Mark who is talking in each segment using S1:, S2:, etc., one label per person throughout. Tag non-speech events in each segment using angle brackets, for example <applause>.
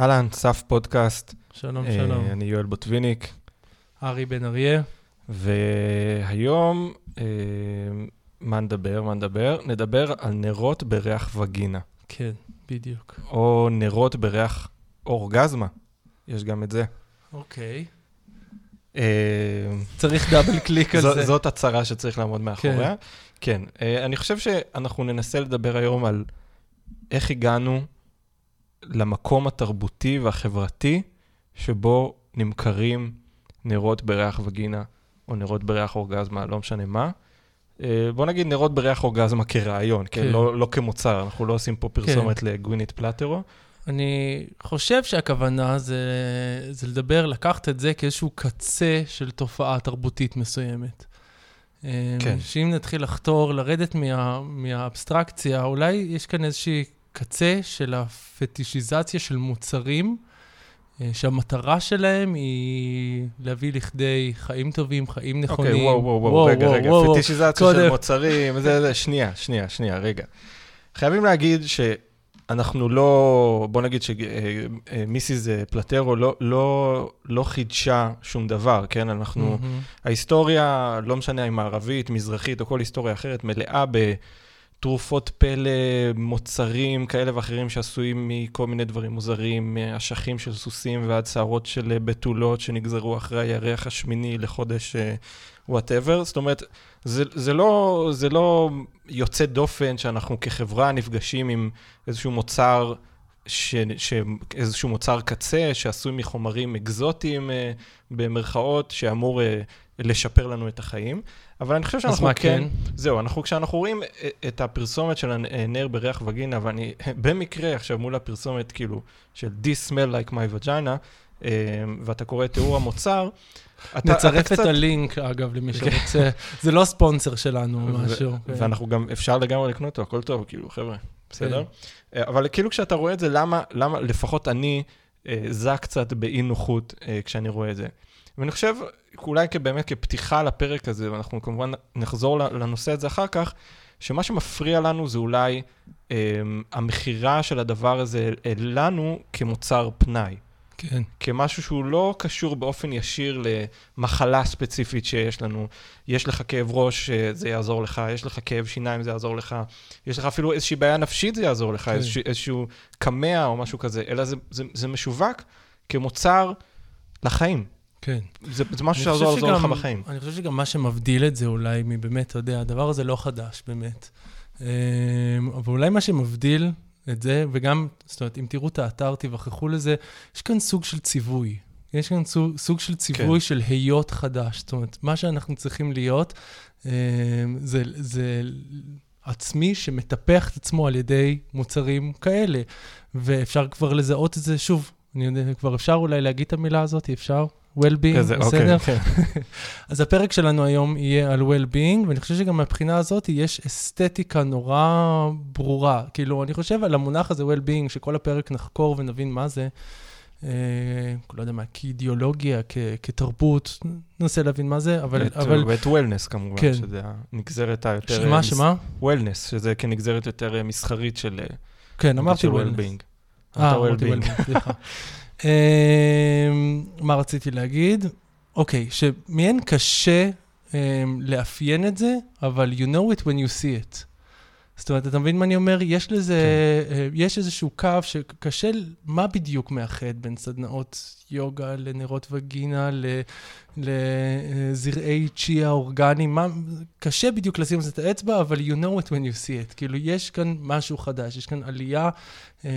S1: אהלן, סף פודקאסט.
S2: שלום,
S1: אה,
S2: שלום.
S1: אני יואל בוטוויניק,
S2: ארי בן אריה.
S1: והיום, אה, מה נדבר? מה נדבר? נדבר על נרות בריח וגינה,
S2: כן, בדיוק.
S1: או נרות בריח אורגזמה, יש גם את זה.
S2: אוקיי.
S1: אה,
S2: צריך דאבל קליק על
S1: זו-
S2: זה.
S1: זאת הצהרה שצריך לעמוד מאחוריה. כן, אה, אני חושב שאנחנו ננסה לדבר היום על איך הגענו למקום התרבותי והחברתי שבו נמכרים נרות בריח וגינה, או נרות בריח אורגזמה, לא משנה מה. אה, בוא נגיד נרות בריח אורגזמה כרעיון, כן?
S2: כן.
S1: לא, לא כמוצר, אנחנו לא עושים פה פרסומת לגווינית פלטרו.
S2: אני חושב שהכוונה זה, זה לדבר, לקחת את זה כאיזשהו קצה של תופעה תרבותית מסוימת.
S1: כן.
S2: כן. שאם נתחיל לחתור, לרדת מה, מהאבסטרקציה, אולי יש כאן איזושהי קצה של הפטישיזציה של מוצרים, אה, שהמטרה שלהם היא להביא לכדי חיים טובים, חיים נכונים.
S1: אוקיי, וואו, וואו, וואו, רגע, רגע,
S2: וואו,
S1: פטישיזציה של. מוצרים, זה, זה, שנייה, שנייה, שנייה, רגע. חייבים להגיד שאנחנו לא, בוא נגיד שמיסיס פלטרו לא, לא, לא חידשה שום דבר, כן? אנחנו,
S2: מהמם.
S1: ההיסטוריה, לא משנה אם מערבית, מזרחית או כל היסטוריה אחרת, מלאה בתרופות פלא, מוצרים כאלה ואחרים שעשויים מכל מיני דברים מוזרים, מאשכים של סוסים ועד שערות של אה, בתולות שנגזרו אחרי הירח השמיני לחודש whatever. זאת אומרת, זה, זה, לא, זה לא יוצא דופן שאנחנו כחברה נפגשים עם איזשהו מוצר, ש, ש, איזשהו מוצר קצה שעשוי מחומרים אקזוטיים אה, במרכאות, שאמור אה, לשפר לנו את החיים. אבל אני חושב
S2: אז
S1: שאנחנו
S2: מה
S1: כן,
S2: כן?
S1: זהו, אנחנו, כשאנחנו רואים אה, את הפרסומת של הנר בריח וגינה, ואני <laughs> במקרה עכשיו מול הפרסומת, כאילו, של This smell like my vagina, אה, ואתה קורא את תיאור המוצר, אתה,
S2: נצרף
S1: אתה
S2: את הלינק, אגב, למי שרוצה. זה לא ספונסר שלנו או משהו. כן.
S1: ואנחנו גם, אפשר לגמרי לקנות אותו, הכל טוב, כאילו, חבר'ה, בסדר? אה, אבל כאילו כשאתה רואה את זה, למה, למה לפחות אני אה, זע קצת באי נוחות אה, כשאני רואה את זה? ואני חושב, אולי באמת כפתיחה לפרק הזה, ואנחנו כמובן נחזור לנושא הזה אחר כך, שמה שמפריע לנו זה אולי אה, המכירה של הדבר הזה לנו כמוצר פנאי.
S2: כן.
S1: כמשהו שהוא לא קשור באופן ישיר למחלה ספציפית שיש לנו. יש לך כאב ראש, אה, זה יעזור לך, יש לך כאב שיניים, זה יעזור לך, יש לך אפילו איזושהי בעיה נפשית, זה יעזור לך,
S2: כן.
S1: איזשהו, איזשהו קמע או משהו כזה, אלא זה, זה, זה משווק כמוצר לחיים.
S2: כן.
S1: זה, זה משהו שיעזור לעזור לך בחיים.
S2: אני חושב שגם מה שמבדיל את זה אולי מבאמת, אתה יודע, הדבר הזה לא חדש באמת. אמ, אבל אולי מה שמבדיל את זה, וגם, זאת אומרת, אם תראו את האתר, תיווכחו לזה, יש כאן סוג של ציווי. יש כאן סוג, סוג של ציווי
S1: כן.
S2: של היות חדש. זאת אומרת, מה שאנחנו צריכים להיות, אמ, זה, זה עצמי שמטפח את עצמו על ידי מוצרים כאלה. ואפשר כבר לזהות את זה, שוב, אני יודע, כבר אפשר אולי להגיד את המילה הזאת, אפשר? Well-being,
S1: כזה,
S2: בסדר?
S1: אוקיי, כן. <laughs>
S2: אז הפרק שלנו היום יהיה על well-being, ואני חושב שגם מהבחינה הזאת יש אסתטיקה נורא ברורה. כאילו, אני חושב על המונח הזה well-being, שכל הפרק נחקור ונבין מה זה. אה, לא יודע מה, כאידיאולוגיה, כ- כתרבות, ננסה להבין מה זה, אבל...
S1: ואת-
S2: אבל
S1: ואת וולנס כמובן,
S2: כן.
S1: שזה הנגזרת היותר...
S2: שמה, שמה?
S1: וולנס, שזה כנגזרת יותר אה, מסחרית של... אה,
S2: כן, אמרתי
S1: של
S2: wellness.
S1: well-being.
S2: אה,
S1: אתה
S2: אמרתי
S1: well-being,
S2: סליחה. <laughs> אמ, מה רציתי להגיד? אוקיי, שמעין קשה אמ, לאפיין את זה, אבל you know it when you see it. זאת אומרת, אתה מבין מה אני אומר? יש לזה, אה, יש איזשהו קו שקשה, מה בדיוק מאחד בין סדנאות יוגה לנרות וגינה, ל- לזרעי צ'יה אורגניים, מה, קשה בדיוק לשים את האצבע, אבל you know it when you see it. כאילו, יש כאן משהו חדש, יש כאן עלייה אה,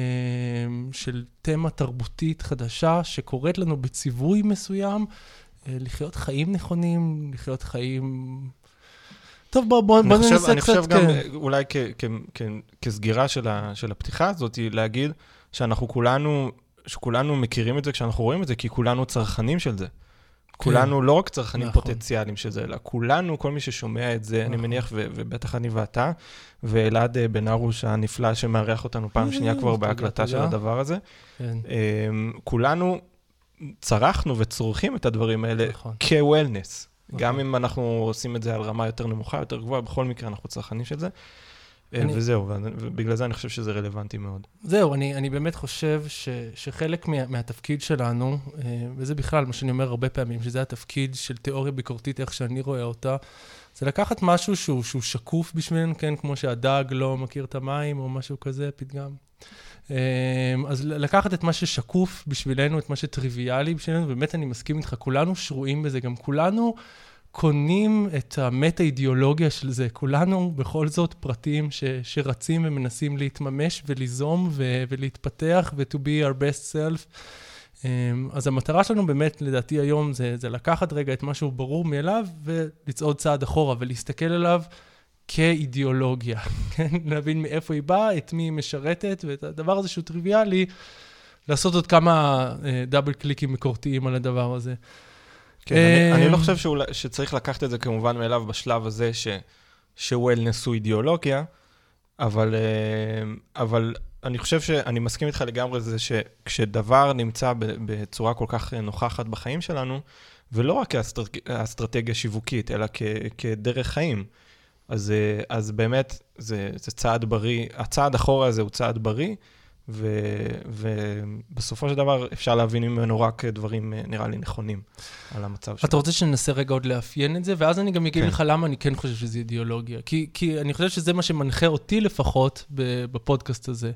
S2: של תמה תרבותית חדשה שקורית לנו בציווי מסוים, אה, לחיות חיים נכונים, לחיות חיים... טוב, בוא, בוא,
S1: אני
S2: בוא ננסה
S1: אני
S2: קצת,
S1: חושב גם,
S2: כן.
S1: אה, אולי כ, כ, כ, כסגירה של, ה, של הפתיחה הזאת, להגיד שאנחנו כולנו, שכולנו מכירים את זה כשאנחנו רואים את זה, כי כולנו צרכנים של זה. כולנו לא רק צרכנים
S2: נכון.
S1: פוטנציאליים של זה, אלא כולנו, כל מי ששומע את זה, אני
S2: נכון.
S1: מניח, ו- ובטח אני ואתה, ואלעד אה, בן ארוש הנפלא שמארח אותנו פעם שנייה כבר
S2: תודה,
S1: בהקלטה של. הדבר הזה,
S2: כן,
S1: אה, כולנו צרכנו וצורכים את הדברים האלה
S2: נכון.
S1: כ-wellness. גם
S2: נכון.
S1: אם אנחנו עושים את זה על רמה יותר נמוכה, יותר גבוהה, בכל מקרה אנחנו צרכנים של זה. אני... וזהו, ובגלל זה אני חושב שזה רלוונטי מאוד.
S2: זהו, אני, אני באמת חושב ש, שחלק מה, מהתפקיד שלנו, וזה בכלל מה שאני אומר הרבה פעמים, שזה התפקיד של תיאוריה ביקורתית, איך שאני רואה אותה, זה לקחת משהו שהוא, שהוא שקוף בשבילנו, כן, כמו שהדג לא מכיר את המים או משהו כזה, פתגם. אז לקחת את מה ששקוף בשבילנו, את מה שטריוויאלי בשבילנו, באמת אני מסכים איתך, כולנו שרויים בזה, גם כולנו קונים את המטה-אידיאולוגיה של זה. כולנו בכל זאת פרטים ש, שרצים ומנסים להתממש וליזום ו, ולהתפתח ו-to be our best self. אמ, אז המטרה שלנו באמת, לדעתי היום, זה, זה לקחת רגע את מה שהוא ברור מאליו ולצעוד צעד אחורה ולהסתכל עליו כאידיאולוגיה, <laughs> כן? להבין מאיפה היא באה, את מי היא משרתת, ואת הדבר הזה שהוא טריוויאלי, לעשות עוד כמה דאבל קליקים ביקורתיים על הדבר הזה.
S1: כן, אני, אני לא חושב שאולי, שצריך לקחת את זה כמובן מאליו בשלב הזה ש, שוולנס הוא אידיאולוגיה, אבל, אמ, אבל אני חושב שאני מסכים איתך לגמרי זה שכשדבר נמצא בצורה כל כך נוכחת בחיים שלנו, ולא רק כאסטרטגיה שיווקית, אלא כ, כדרך חיים, אז, אה, אז באמת זה, זה צעד בריא, הצעד אחורה הזה הוא צעד בריא, ו, ובסופו של דבר אפשר להבין ממנו רק דברים, אה, נראה לי, נכונים על המצב שלו.
S2: אתה רוצה שננסה רגע עוד לאפיין את זה, ואז אני גם אגיד כן. לך למה אני כן חושב שזה אידיאולוגיה. כי, כי אני חושב שזה מה שמנחה אותי לפחות בפודקאסט הזה.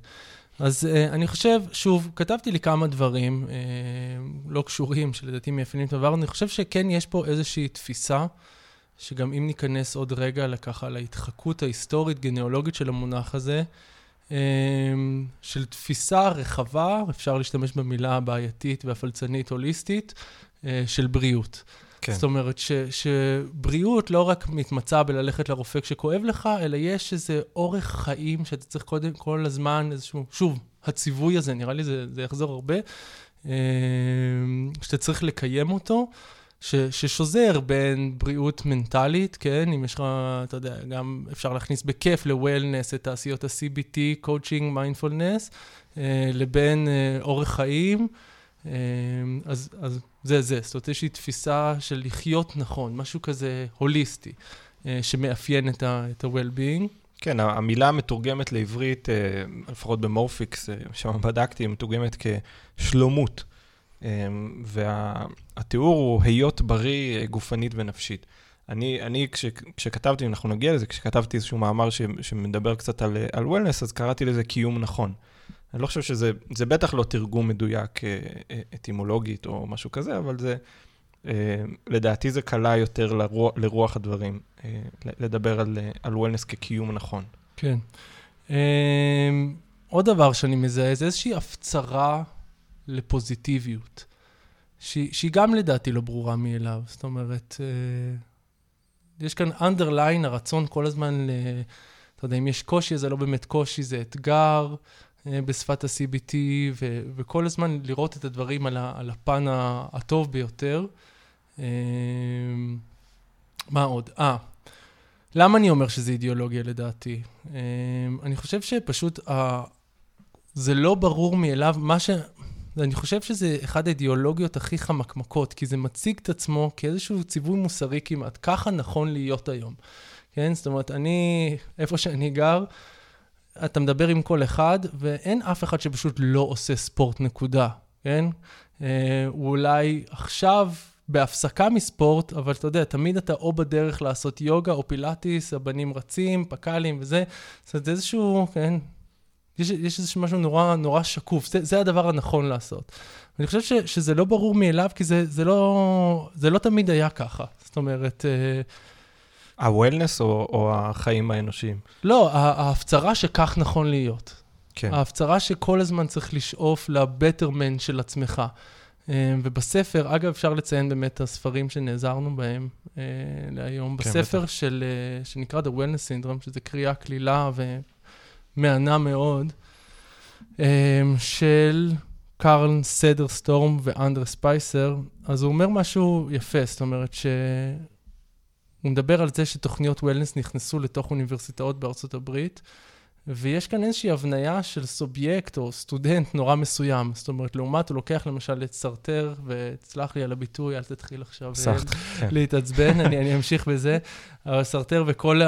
S2: אז uh, אני חושב, שוב, כתבתי לי כמה דברים uh, לא קשורים, שלדעתי מייפיינים את הדבר, אני חושב שכן יש פה איזושהי תפיסה, שגם אם ניכנס עוד רגע לככה להתחקות ההיסטורית, גניאולוגית של המונח הזה, אמ, של תפיסה רחבה, אפשר להשתמש במילה הבעייתית והפלצנית הוליסטית, אה, של בריאות. כן. זאת אומרת ש, שבריאות לא רק מתמצה בללכת לרופא כשכואב לך, אלא יש איזה אורך חיים שאתה צריך קודם כל הזמן, איזשהו, שוב, הציווי הזה, נראה לי זה, זה יחזור הרבה, אמ, שאתה צריך לקיים אותו. ש, ששוזר בין בריאות מנטלית, כן, אם יש לך, אתה יודע, גם אפשר להכניס בכיף ל-Wellness את תעשיות ה-CBT, Coaching, Mindfulness, אה, לבין אה, אורח חיים. אה, אז, אז זה זה, זאת אומרת, לי תפיסה של לחיות נכון, משהו כזה הוליסטי, שמאפיין את ה-well-being.
S1: כן, המילה מתורגמת לעברית, לפחות במורפיקס, שם בדקתי, מתורגמת כשלומות. אמ, והתיאור הוא היות בריא אה, גופנית ונפשית. אני, אני כש, כשכתבתי, אנחנו נגיע לזה, כשכתבתי איזשהו מאמר ש, שמדבר קצת על, על וולנס, אז קראתי לזה קיום נכון. אני לא חושב שזה, זה בטח לא תרגום מדויק אה, אה, אטימולוגית או משהו כזה, אבל זה, לדעתי זה קלה יותר לרוח, לרוח הדברים, לדבר על, על וולנס כקיום נכון.
S2: כן. עוד דבר שאני מזהה, זה איזושהי הפצרה לפוזיטיביות, שהיא, שהיא גם לדעתי לא ברורה מאליו. זאת אומרת, אה, יש כאן underline, הרצון כל הזמן, אתה יודע, אם יש קושי, זה לא באמת קושי, זה אתגר אה, בשפת ה-CBT, ו, וכל הזמן לראות את הדברים על, ה, על הפן הטוב ביותר. אה, מה עוד? אה, למה אני אומר שזה אידיאולוגיה לדעתי? אני חושב שפשוט זה לא ברור מאליו, מה, ש, ואני חושב שזה אחד האידיאולוגיות הכי חמקמקות, כי זה מציג את עצמו כאיזשהו ציווי מוסרי כמעט. ככה נכון להיות היום. כן? זאת אומרת, אני, איפה שאני גר, אתה מדבר עם כל אחד, ואין אף אחד שפשוט לא עושה ספורט, נקודה. כן? אה, הוא אולי עכשיו בהפסקה מספורט, אבל אתה יודע, תמיד אתה או בדרך לעשות יוגה או פילאטיס, הבנים רצים, פק"לים וזה. זאת אומרת, זה איזשהו, כן, יש, יש איזה משהו נורא, נורא שקוף, זה, זה הדבר הנכון לעשות. אני חושב ש, שזה לא ברור מאליו, כי זה, זה, לא, זה לא תמיד היה ככה. זאת אומרת...
S1: ה-wellness או, או החיים האנושיים?
S2: לא, ההפצרה שכך נכון להיות. כן. ההפצרה שכל הזמן צריך לשאוף לבטרמן של עצמך. אה, ובספר, אגב, אפשר לציין באמת את הספרים שנעזרנו בהם אה, להיום. כן, בספר של, אה, שנקרא The Wellness Syndrome, שזה קריאה קלילה מהנה מאוד, אמ, של קרל סדרסטרום ואנדרה ספייסר, אז הוא אומר משהו יפה, זאת אומרת ש... הוא מדבר על זה שתוכניות wellness נכנסו לתוך אוניברסיטאות בארצות הברית, ויש כאן איזושהי הבניה של סובייקט או סטודנט נורא מסוים. זאת אומרת, לעומת הוא לוקח למשל את סארטר, ותסלח לי על הביטוי, אל תתחיל עכשיו אה,
S1: סחט, כן.
S2: להתעצבן, אני, אני אמשיך בזה. אבל סרטר וכל, ה,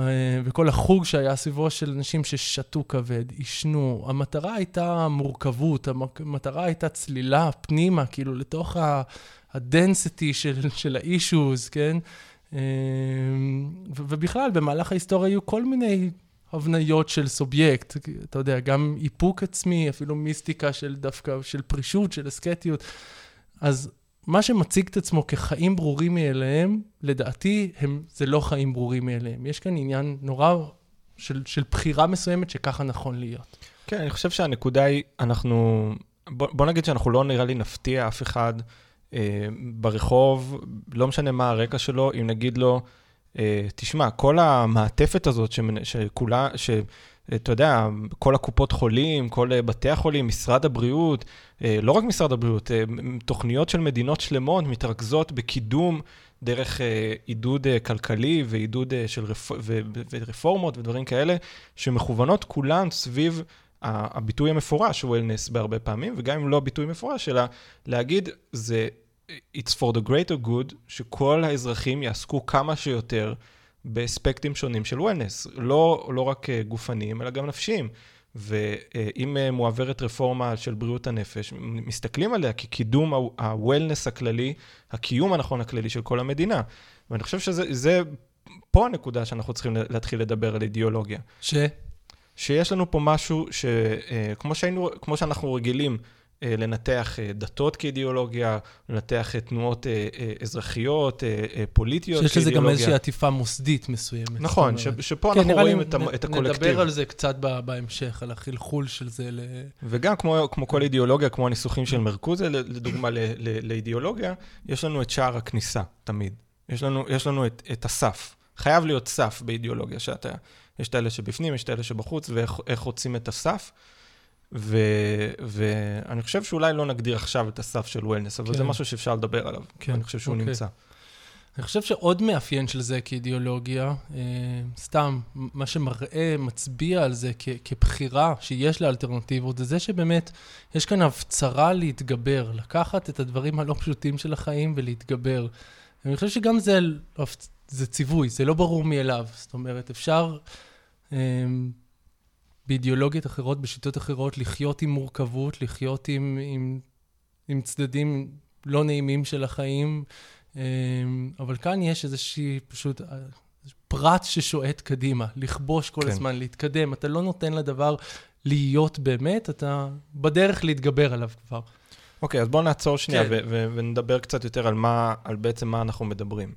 S2: אה, וכל החוג שהיה סביבו של אנשים ששתו כבד, עישנו, המטרה הייתה מורכבות, המטרה הייתה צלילה פנימה, כאילו לתוך ה-density של, של ה-issues, כן? אה, ובכלל, במהלך ההיסטוריה היו כל מיני הבניות של סובייקט, אתה יודע, גם איפוק עצמי, אפילו מיסטיקה של דווקא, של פרישות, של אסקטיות. אז מה שמציג את עצמו כחיים ברורים מאליהם, לדעתי, הם, זה לא חיים ברורים מאליהם. יש כאן עניין נורא של, של בחירה מסוימת שככה נכון להיות.
S1: כן, אני חושב שהנקודה היא, אנחנו, בוא, בוא נגיד שאנחנו לא נראה לי נפתיע אף אחד אה, ברחוב, לא משנה מה הרקע שלו, אם נגיד לו, תשמע, כל המעטפת הזאת שכולה, שאתה יודע, כל הקופות חולים, כל אה, בתי החולים, משרד הבריאות, אה, לא רק משרד הבריאות, תוכניות של מדינות שלמות מתרכזות בקידום דרך עידוד כלכלי ועידוד של רפ... ורפורמות ודברים כאלה, שמכוונות כולן סביב הביטוי המפורש, וולנס בהרבה פעמים, וגם אם לא ביטוי מפורש, אלא להגיד, זה It's for the greater good, שכל האזרחים יעסקו כמה שיותר באספקטים שונים של וולנס, לא, לא רק אה, גופניים, אלא גם נפשיים. ואם אה, מועברת רפורמה של בריאות הנפש, מסתכלים עליה כקידום ה-wellness הכללי, הקיום הנכון הכללי של כל המדינה. ואני חושב שזה, פה הנקודה שאנחנו צריכים להתחיל לדבר על אידיאולוגיה.
S2: ש?
S1: שיש לנו פה משהו שכמו אה, שהיינו, כמו שאנחנו רגילים לנתח אה, דתות כאידיאולוגיה, לנתח תנועות אזרחיות, פוליטיות כאידיאולוגיה.
S2: שיש לזה גם איזושהי עטיפה מוסדית מסוימת.
S1: נכון, ש, שפה כן, אנחנו רואים את, נ, את הקולקטיב.
S2: נדבר על זה קצת בהמשך, על החלחול של זה ל...
S1: וגם כמו, כמו כל אידיאולוגיה, כמו הניסוחים של מרקוזה, לדוגמה ל, ל, לאידיאולוגיה, יש לנו את שער הכניסה, תמיד. יש לנו, יש לנו את, את הסף. חייב להיות סף באידיאולוגיה, שאתה... יש את האלה שבפנים, יש את האלה שבחוץ, ואיך רוצים את הסף. ו, ואני חושב שאולי לא נגדיר עכשיו את הסף של וולנס, אבל כן. זה משהו שאפשר לדבר עליו, כן. אני חושב שהוא אוקיי. נמצא.
S2: אני חושב שעוד מאפיין של זה כאידיאולוגיה, אה, סתם, מה שמראה, מצביע על זה כ- כבחירה שיש לאלטרנטיבות, זה זה שבאמת יש כאן הפצרה להתגבר, לקחת את הדברים הלא פשוטים של החיים ולהתגבר. אני חושב שגם זה, זה ציווי, זה לא ברור מאליו. זאת אומרת, אפשר אמ, באידיאולוגיות אחרות, בשיטות אחרות, לחיות עם מורכבות, לחיות עם, עם, עם צדדים לא נעימים של החיים, אמ, אבל כאן יש איזושהי פשוט אה, פרט ששועט קדימה, לכבוש כל כן. הזמן, להתקדם. אתה לא נותן לדבר להיות באמת, אתה בדרך להתגבר עליו כבר.
S1: אוקיי, okay, אז בואו נעצור שנייה כן. ונדבר קצת יותר על מה, על בעצם מה אנחנו מדברים.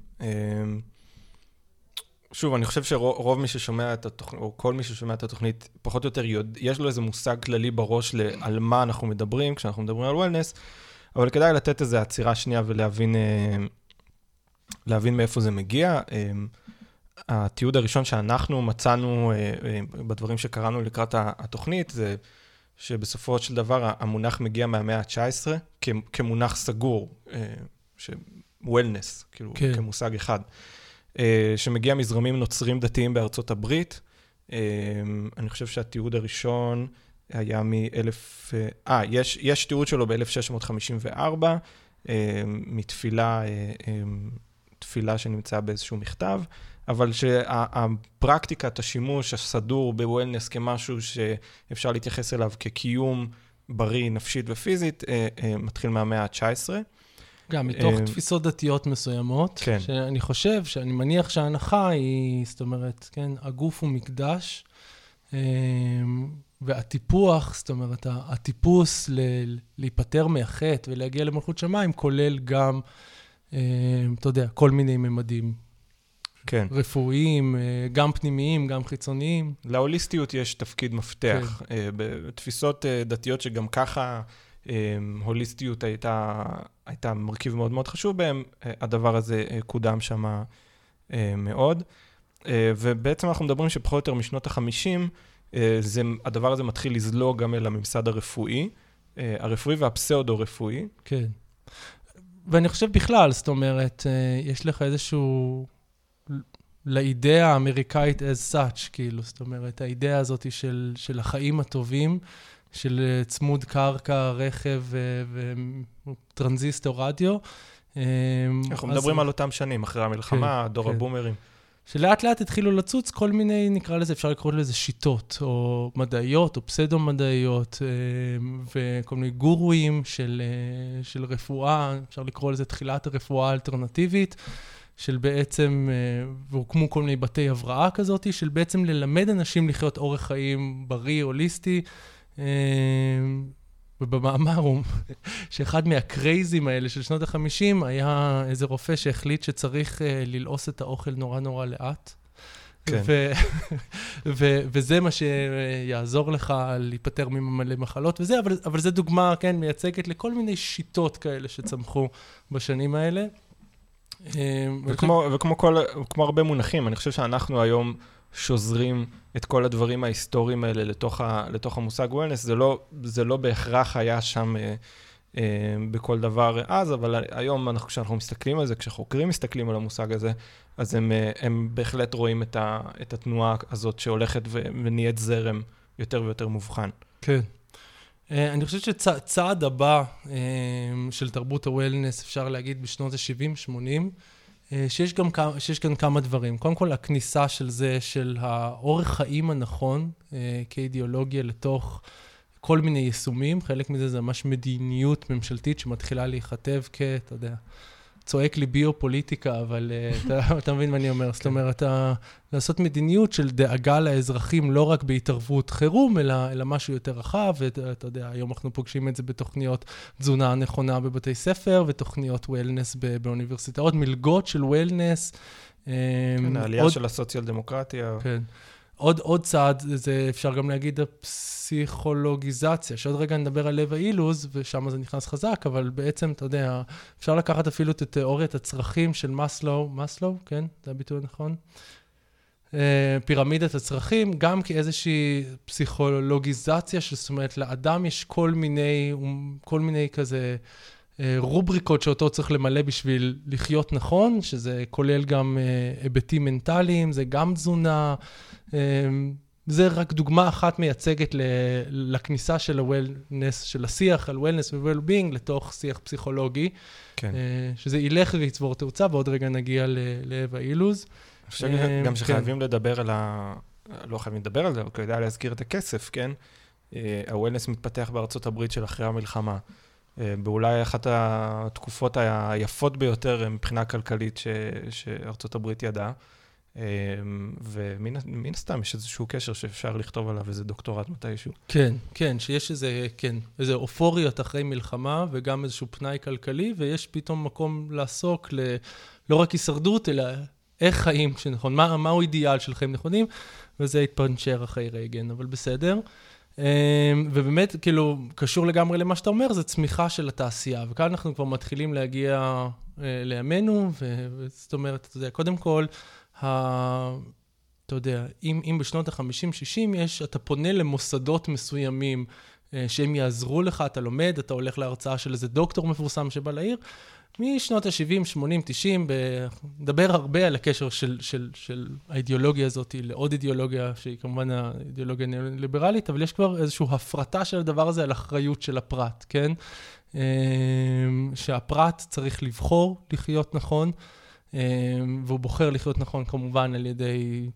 S1: שוב, אני חושב שרוב מי ששומע את התוכנית, או כל מי ששומע את התוכנית, פחות או יותר יודע, יש לו איזה מושג כללי בראש על מה אנחנו מדברים כשאנחנו מדברים על וולנס, אבל כדאי לתת איזו עצירה שנייה ולהבין אה, להבין מאיפה זה מגיע. אה, התיעוד הראשון שאנחנו מצאנו אה, בדברים שקראנו לקראת התוכנית, זה שבסופו של דבר המונח מגיע מהמאה ה-19 כמונח סגור, ש-Wellness, כאילו, כן. כמושג אחד. אה, שמגיע מזרמים נוצרים דתיים בארצות הברית. אה, אני חושב שהתיעוד הראשון היה מ-1000... אה, יש, יש תיעוד שלו ב-1654, מתפילה, תפילה שנמצאה באיזשהו מכתב, אבל שהפרקטיקת השימוש הסדור בוולנס כמשהו שאפשר להתייחס אליו כקיום בריא נפשית ופיזית, מתחיל מהמאה ה-19.
S2: גם מתוך אה, תפיסות דתיות מסוימות, כן. שאני חושב, שאני מניח שההנחה היא, זאת אומרת, כן, הגוף הוא מקדש, אה, והטיפוח, זאת אומרת, הטיפוס ל- להיפטר מהחטא ולהגיע למלכות שמיים, כולל גם, אה, אתה יודע, כל מיני ממדים. כן. רפואיים, גם פנימיים, גם חיצוניים.
S1: להוליסטיות יש תפקיד מפתח. כן. בתפיסות דתיות שגם ככה... הוליסטיות הייתה, הייתה מרכיב מאוד מאוד חשוב בהם, אה, הדבר הזה אה, קודם שם אה, מאוד. ובעצם אנחנו מדברים שפחות או יותר משנות ה-50, הדבר הזה מתחיל לזלוג גם אל הממסד הרפואי, הרפואי והפסאודו-רפואי.
S2: כן. ואני חושב בכלל, זאת אומרת, יש לך איזשהו לאידאה האמריקאית as such, כאילו, זאת אומרת, האידאה הזאת של, של החיים הטובים, של אה, צמוד קרקע, רכב וטרנזיסטור רדיו.
S1: אמ, אנחנו מדברים על אותם שנים, אחרי המלחמה, כן, דור כן. הבומרים.
S2: שלאט לאט התחילו לצוץ כל מיני, נקרא לזה, אפשר לקרוא לזה שיטות, או מדעיות, או פסדו-מדעיות, אמ, וכל מיני גורואים של, אה, של רפואה, אפשר לקרוא לזה תחילת הרפואה האלטרנטיבית. של בעצם, אה, והוקמו כל מיני בתי הבראה כזאת, של בעצם ללמד אנשים לחיות אורח חיים בריא, הוליסטי. אה, ובמאמר הוא <laughs> שאחד מהקרייזים האלה של שנות ה-50 היה איזה רופא שהחליט שצריך אה, ללעוס את האוכל נורא נורא לאט. כן. ו- <laughs> ו- וזה מה שיעזור לך להיפטר ממלא מחלות וזה, אבל, אבל זו דוגמה, כן, מייצגת לכל מיני שיטות כאלה שצמחו בשנים האלה.
S1: אמ, וכמו, וכמו כל, כמו הרבה מונחים, אני חושב שאנחנו היום שוזרים את כל הדברים ההיסטוריים האלה לתוך, ה, לתוך המושג וולנס, זה לא, זה לא בהכרח היה שם אה, אה, בכל דבר אז, אבל היום אנחנו, כשאנחנו מסתכלים על זה, כשחוקרים מסתכלים על המושג הזה, אז הם, אה, הם בהחלט רואים את, ה, את התנועה הזאת שהולכת ונהיית זרם יותר ויותר מובחן.
S2: כן. אה, אני חושב שצעד הבא אה, של תרבות הוולנס, אפשר להגיד בשנות ה-70-80, אה, שיש, גם, שיש כאן כמה דברים. קודם כל, הכניסה של זה, של האורח חיים הנכון כאידיאולוגיה לתוך כל מיני יישומים, חלק מזה זה ממש מדיניות ממשלתית שמתחילה להיכתב כ... אתה יודע. צועק לי ביו-פוליטיקה, אבל uh, <laughs> אתה, אתה מבין מה אני אומר. זאת כן. אומרת, אתה, לעשות מדיניות של דאגה לאזרחים לא רק בהתערבות חירום, אלא, אלא משהו יותר רחב, ואתה יודע, היום אנחנו פוגשים את זה בתוכניות תזונה נכונה בבתי ספר, ותוכניות וולנס באוניברסיטאות, מלגות של וולנס.
S1: כן, העלייה עוד... של הסוציאל דמוקרטיה.
S2: כן. עוד, עוד צעד, זה אפשר גם להגיד הפסיכולוגיזציה, שעוד רגע נדבר על לב האילוז, ושם זה נכנס חזק, אבל בעצם, אתה יודע, אפשר לקחת אפילו את תיאוריית הצרכים של מאסלו, מאסלו, כן? זה הביטוי הנכון? אה, פירמידת הצרכים, גם כאיזושהי פסיכולוגיזציה, זאת אומרת, לאדם יש כל מיני, כל מיני כזה... אה, רובריקות שאותו צריך למלא בשביל לחיות נכון, שזה כולל גם אה, היבטים מנטליים, זה גם תזונה, אמ, זה רק דוגמה אחת מייצגת לכניסה של ה-Wellness, של השיח על Wellness ו-Well-being לתוך שיח פסיכולוגי. כן. אה, שזה ילך ויצבור תאוצה, ועוד רגע נגיע לאווה אילוז.
S1: אני חושב גם שחייבים כן. לדבר על ה... לא חייבים לדבר על זה, אבל כדאי להזכיר את הכסף, כן? אה, ה-Wellness מתפתח בארצות הברית של אחרי המלחמה. אה, באולי אחת התקופות היפות ביותר מבחינה כלכלית שארצות הברית ידעה. אמ, ומן הסתם יש איזשהו קשר שאפשר לכתוב עליו איזה דוקטורט מתישהו.
S2: כן, כן, שיש איזה, כן, איזה אופוריות אחרי מלחמה וגם איזשהו פנאי כלכלי, ויש פתאום מקום לעסוק ל... לא רק הישרדות, אלא איך חיים שנכון, מה, מהו אידיאל של חיים נכונים, וזה התפנצ'ר אחרי רייגן, אבל בסדר. אמ, ובאמת, כאילו, קשור לגמרי למה שאתה אומר, זה צמיחה של התעשייה. וכאן אנחנו כבר מתחילים להגיע אה, לימינו, וזאת אומרת, אתה יודע, קודם כל, ה... אתה יודע, אם, אם בשנות ה-50-60 יש, אתה פונה למוסדות מסוימים אה, שהם יעזרו לך, אתה לומד, אתה הולך להרצאה של איזה דוקטור מפורסם שבא לעיר, משנות ה-70, 80, 90, נדבר הרבה על הקשר של, של, של האידיאולוגיה הזאת לעוד אידיאולוגיה, שהיא כמובן האידיאולוגיה הניאו-ליברלית, אבל יש כבר איזושהי הפרטה של הדבר הזה על אחריות של הפרט, כן? אה, שהפרט צריך לבחור לחיות נכון. אמ, והוא בוחר לחיות נכון כמובן על ידי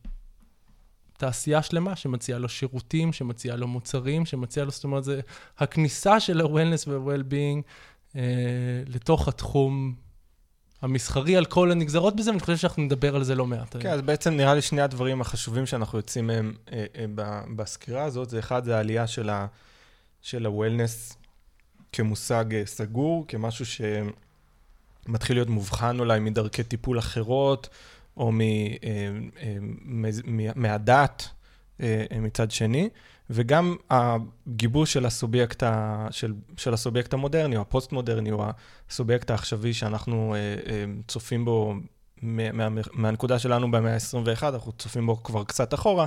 S2: תעשייה שלמה שמציעה לו שירותים, שמציעה לו מוצרים, שמציעה לו, זאת אומרת, זה הכניסה של ה-Wellness וה-Well-being אה, לתוך התחום המסחרי על כל הנגזרות בזה, ואני חושב שאנחנו נדבר על זה לא מעט.
S1: כן, אז בעצם נראה לי שני הדברים החשובים שאנחנו יוצאים מהם אה, אה, בסקירה הזאת, זה אחד, זה העלייה של ה-Wellness כמושג אה, סגור, כמשהו ש... מתחיל להיות מובחן אולי מדרכי טיפול אחרות, או מ, אה, אה, מהדת אה, מצד שני, וגם הגיבוש של הסובייקט, ה, של, של הסובייקט המודרני, או הפוסט-מודרני, או הסובייקט העכשווי שאנחנו צופים בו מה, מה, מהנקודה שלנו במאה ה-21, אנחנו צופים בו כבר קצת אחורה,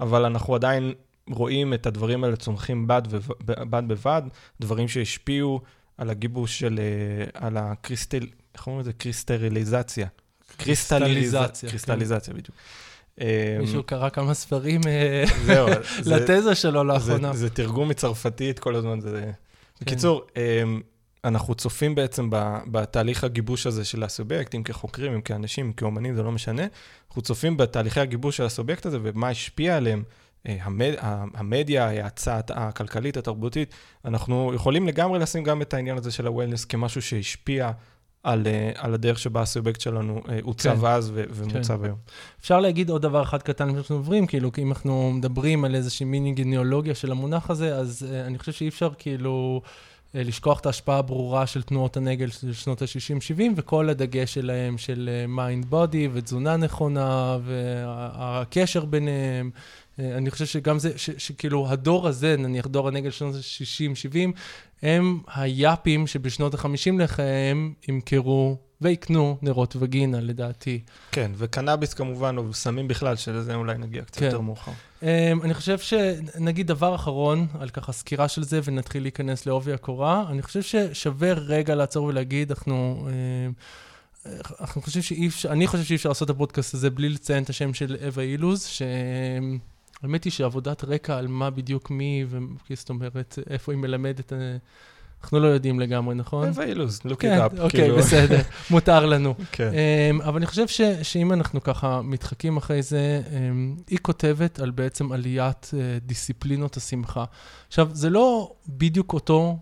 S1: אבל אנחנו עדיין רואים את הדברים האלה צומחים בד, בד בבד, דברים שהשפיעו על הגיבוש של, אה, על הקריסטל, איך אומרים לזה? קריסטריליזציה.
S2: קריסטליזציה, כן.
S1: קריסטליזציה, בדיוק.
S2: מישהו קרא כמה ספרים אה, <laughs> לתזה שלו לאחרונה.
S1: זה תרגום מצרפתית כל הזמן. זה...
S2: כן.
S1: בקיצור, אמ, אנחנו צופים בעצם בתהליך הגיבוש הזה של הסובייקט, אם כחוקרים, אם כאנשים, אם כאומנים, זה לא משנה. אנחנו צופים בתהליכי הגיבוש של הסובייקט הזה ומה השפיע עליהם. אה, המד... המדיה, ההאצה הכלכלית, התרבותית, אנחנו יכולים לגמרי לשים גם את העניין הזה של ה-Wellness כמשהו שהשפיע על, אה, על הדרך שבה הסובייקט שלנו אה, עוצב
S2: כן.
S1: אז ו- ומוצב היום.
S2: אפשר להגיד עוד דבר אחד קטן שאנחנו עוברים, כאילו, כי אם אנחנו מדברים על איזושהי מיני גניאולוגיה של המונח הזה, אז אה, אני חושב שאי אפשר כאילו אה, לשכוח את ההשפעה הברורה של תנועות הנגל של שנות ה-60-70, וכל הדגש שלהם של mind body ותזונה נכונה, והקשר ביניהם. Uh, אני חושב שגם זה, ש- שכאילו הדור הזה, נניח דור הנגל שנות ה-60-70, הם היאפים שבשנות ה-50 לחייהם ימכרו ויקנו נרות וגינה, לדעתי.
S1: כן, וקנאביס כמובן, או סמים בכלל, שלזה אולי נגיע קצת
S2: כן.
S1: יותר מאוחר.
S2: Um, אני חושב שנגיד דבר אחרון, על ככה סקירה של זה, ונתחיל להיכנס לעובי הקורה, אני חושב ששווה רגע לעצור ולהגיד, אנחנו... Um, אנחנו חושבים שאי אפשר, אני חושב שאי אפשר לעשות את הפודקאסט הזה בלי לציין את השם של אווה אילוז, שהאמת היא שעבודת רקע על מה בדיוק מי, זאת אומרת, איפה היא מלמדת, אה, אנחנו לא יודעים לגמרי, נכון?
S1: אווה אילוז, look
S2: כן,
S1: it up.
S2: אוקיי,
S1: כאילו.
S2: בסדר, <laughs> מותר לנו.
S1: כן.
S2: Um, אבל אני חושב שאם אנחנו ככה מתחקים אחרי זה, um, היא כותבת על בעצם עליית uh, דיסציפלינות השמחה. עכשיו, זה לא בדיוק אותו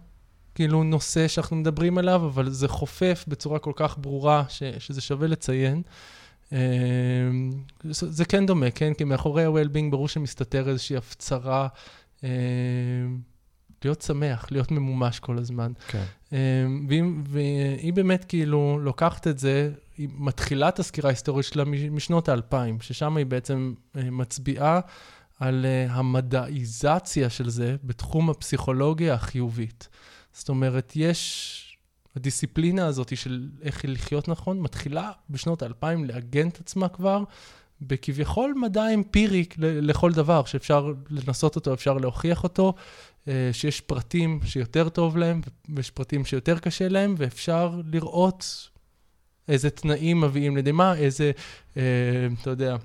S2: כאילו נושא שאנחנו מדברים עליו, אבל זה חופף בצורה כל כך ברורה ש, שזה שווה לציין. Um, זה, כן דומה, כן? כי מאחורי ה-Well-being ברור שמסתתר איזושהי הפצרה. Um, להיות שמח, להיות ממומש כל הזמן.
S1: כן.
S2: אמ, והיא, והיא באמת כאילו לוקחת את זה, היא מתחילה את הסקירה ההיסטורית שלה משנות האלפיים, ששם היא בעצם אה, מצביעה על אה, המדעיזציה של זה בתחום הפסיכולוגיה החיובית. זאת אומרת, יש... הדיסציפלינה הזאת של איך לחיות נכון, מתחילה בשנות האלפיים לעגן את עצמה כבר בכביכול מדע אמפירי לכל דבר, שאפשר לנסות אותו, אפשר להוכיח אותו, אה, שיש פרטים שיותר טוב להם, ויש פרטים שיותר קשה להם, ואפשר לראות איזה תנאים מביאים לידי מה, איזה, אה, אתה יודע,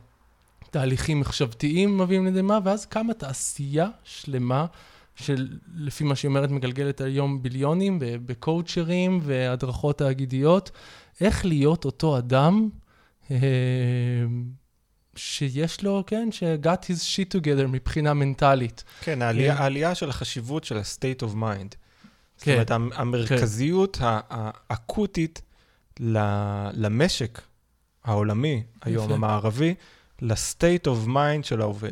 S2: תהליכים מחשבתיים מביאים לידי מה, ואז קמה תעשייה שלמה. שלפי מה שהיא אומרת, מגלגלת היום ביליונים בקואוצ'רים והדרכות תאגידיות, איך להיות אותו אדם אה, שיש לו, כן, ש-got his shit together מבחינה מנטלית.
S1: כן, העלייה, העלייה של החשיבות של ה-state of mind. זאת
S2: כן.
S1: אומרת, המ- המרכזיות ה- האקוטית למשק העולמי היום. המערבי, ל-state of mind של העובד.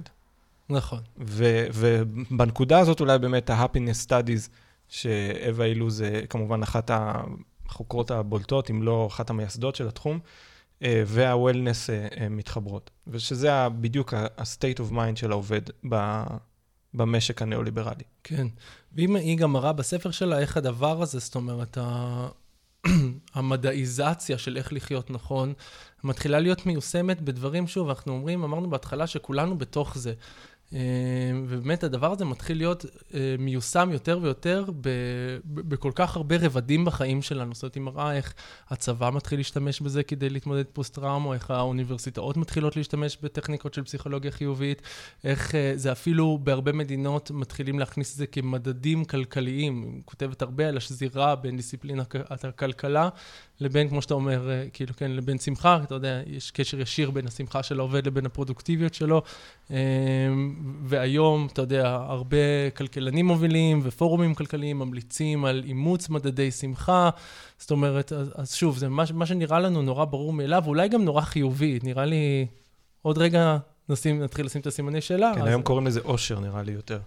S2: נכון.
S1: ו- ובנקודה הזאת אולי באמת ה-happiness studies, שאווה אילוז זה כמובן אחת החוקרות הבולטות, אם לא אחת המייסדות של התחום, אה, וה-wellness אה, אה, מתחברות. ושזה בדיוק ה-state of mind של העובד ב- במשק הניאו-ליברלי.
S2: כן. ואם היא גם מראה בספר שלה איך הדבר הזה, זאת אומרת, ה... <clears throat> המדעיזציה של איך לחיות נכון, מתחילה להיות מיושמת בדברים, שוב, אנחנו אומרים, אמרנו בהתחלה שכולנו בתוך זה. אה, ובאמת הדבר הזה מתחיל להיות אה, מיושם יותר ויותר בכל כך הרבה רבדים בחיים שלנו. זאת אומרת, היא מראה איך הצבא מתחיל להשתמש בזה כדי להתמודד פוסט-טראומה, איך האוניברסיטאות מתחילות להשתמש בטכניקות של פסיכולוגיה חיובית, איך אה, זה אפילו בהרבה מדינות מתחילים להכניס את זה כמדדים כלכליים. היא כותבת הרבה על השזירה בין דיסציפלינת הכלכלה לבין, כמו שאתה אומר, אה, כאילו, כן, לבין שמחה, אתה יודע, יש קשר ישיר בין השמחה של העובד לבין הפרודוקטיביות שלו. אה, והיום, אתה יודע, הרבה כלכלנים מובילים ופורומים כלכליים ממליצים על אימוץ מדדי שמחה. זאת אומרת, אז, אז שוב, זה מה, מה שנראה לנו נורא ברור מאליו, ואולי גם נורא חיובי. נראה לי, עוד רגע נשים, נתחיל לשים את הסימני שאלה.
S1: כן,
S2: אז-
S1: היום קוראים לזה אושר, נראה לי יותר.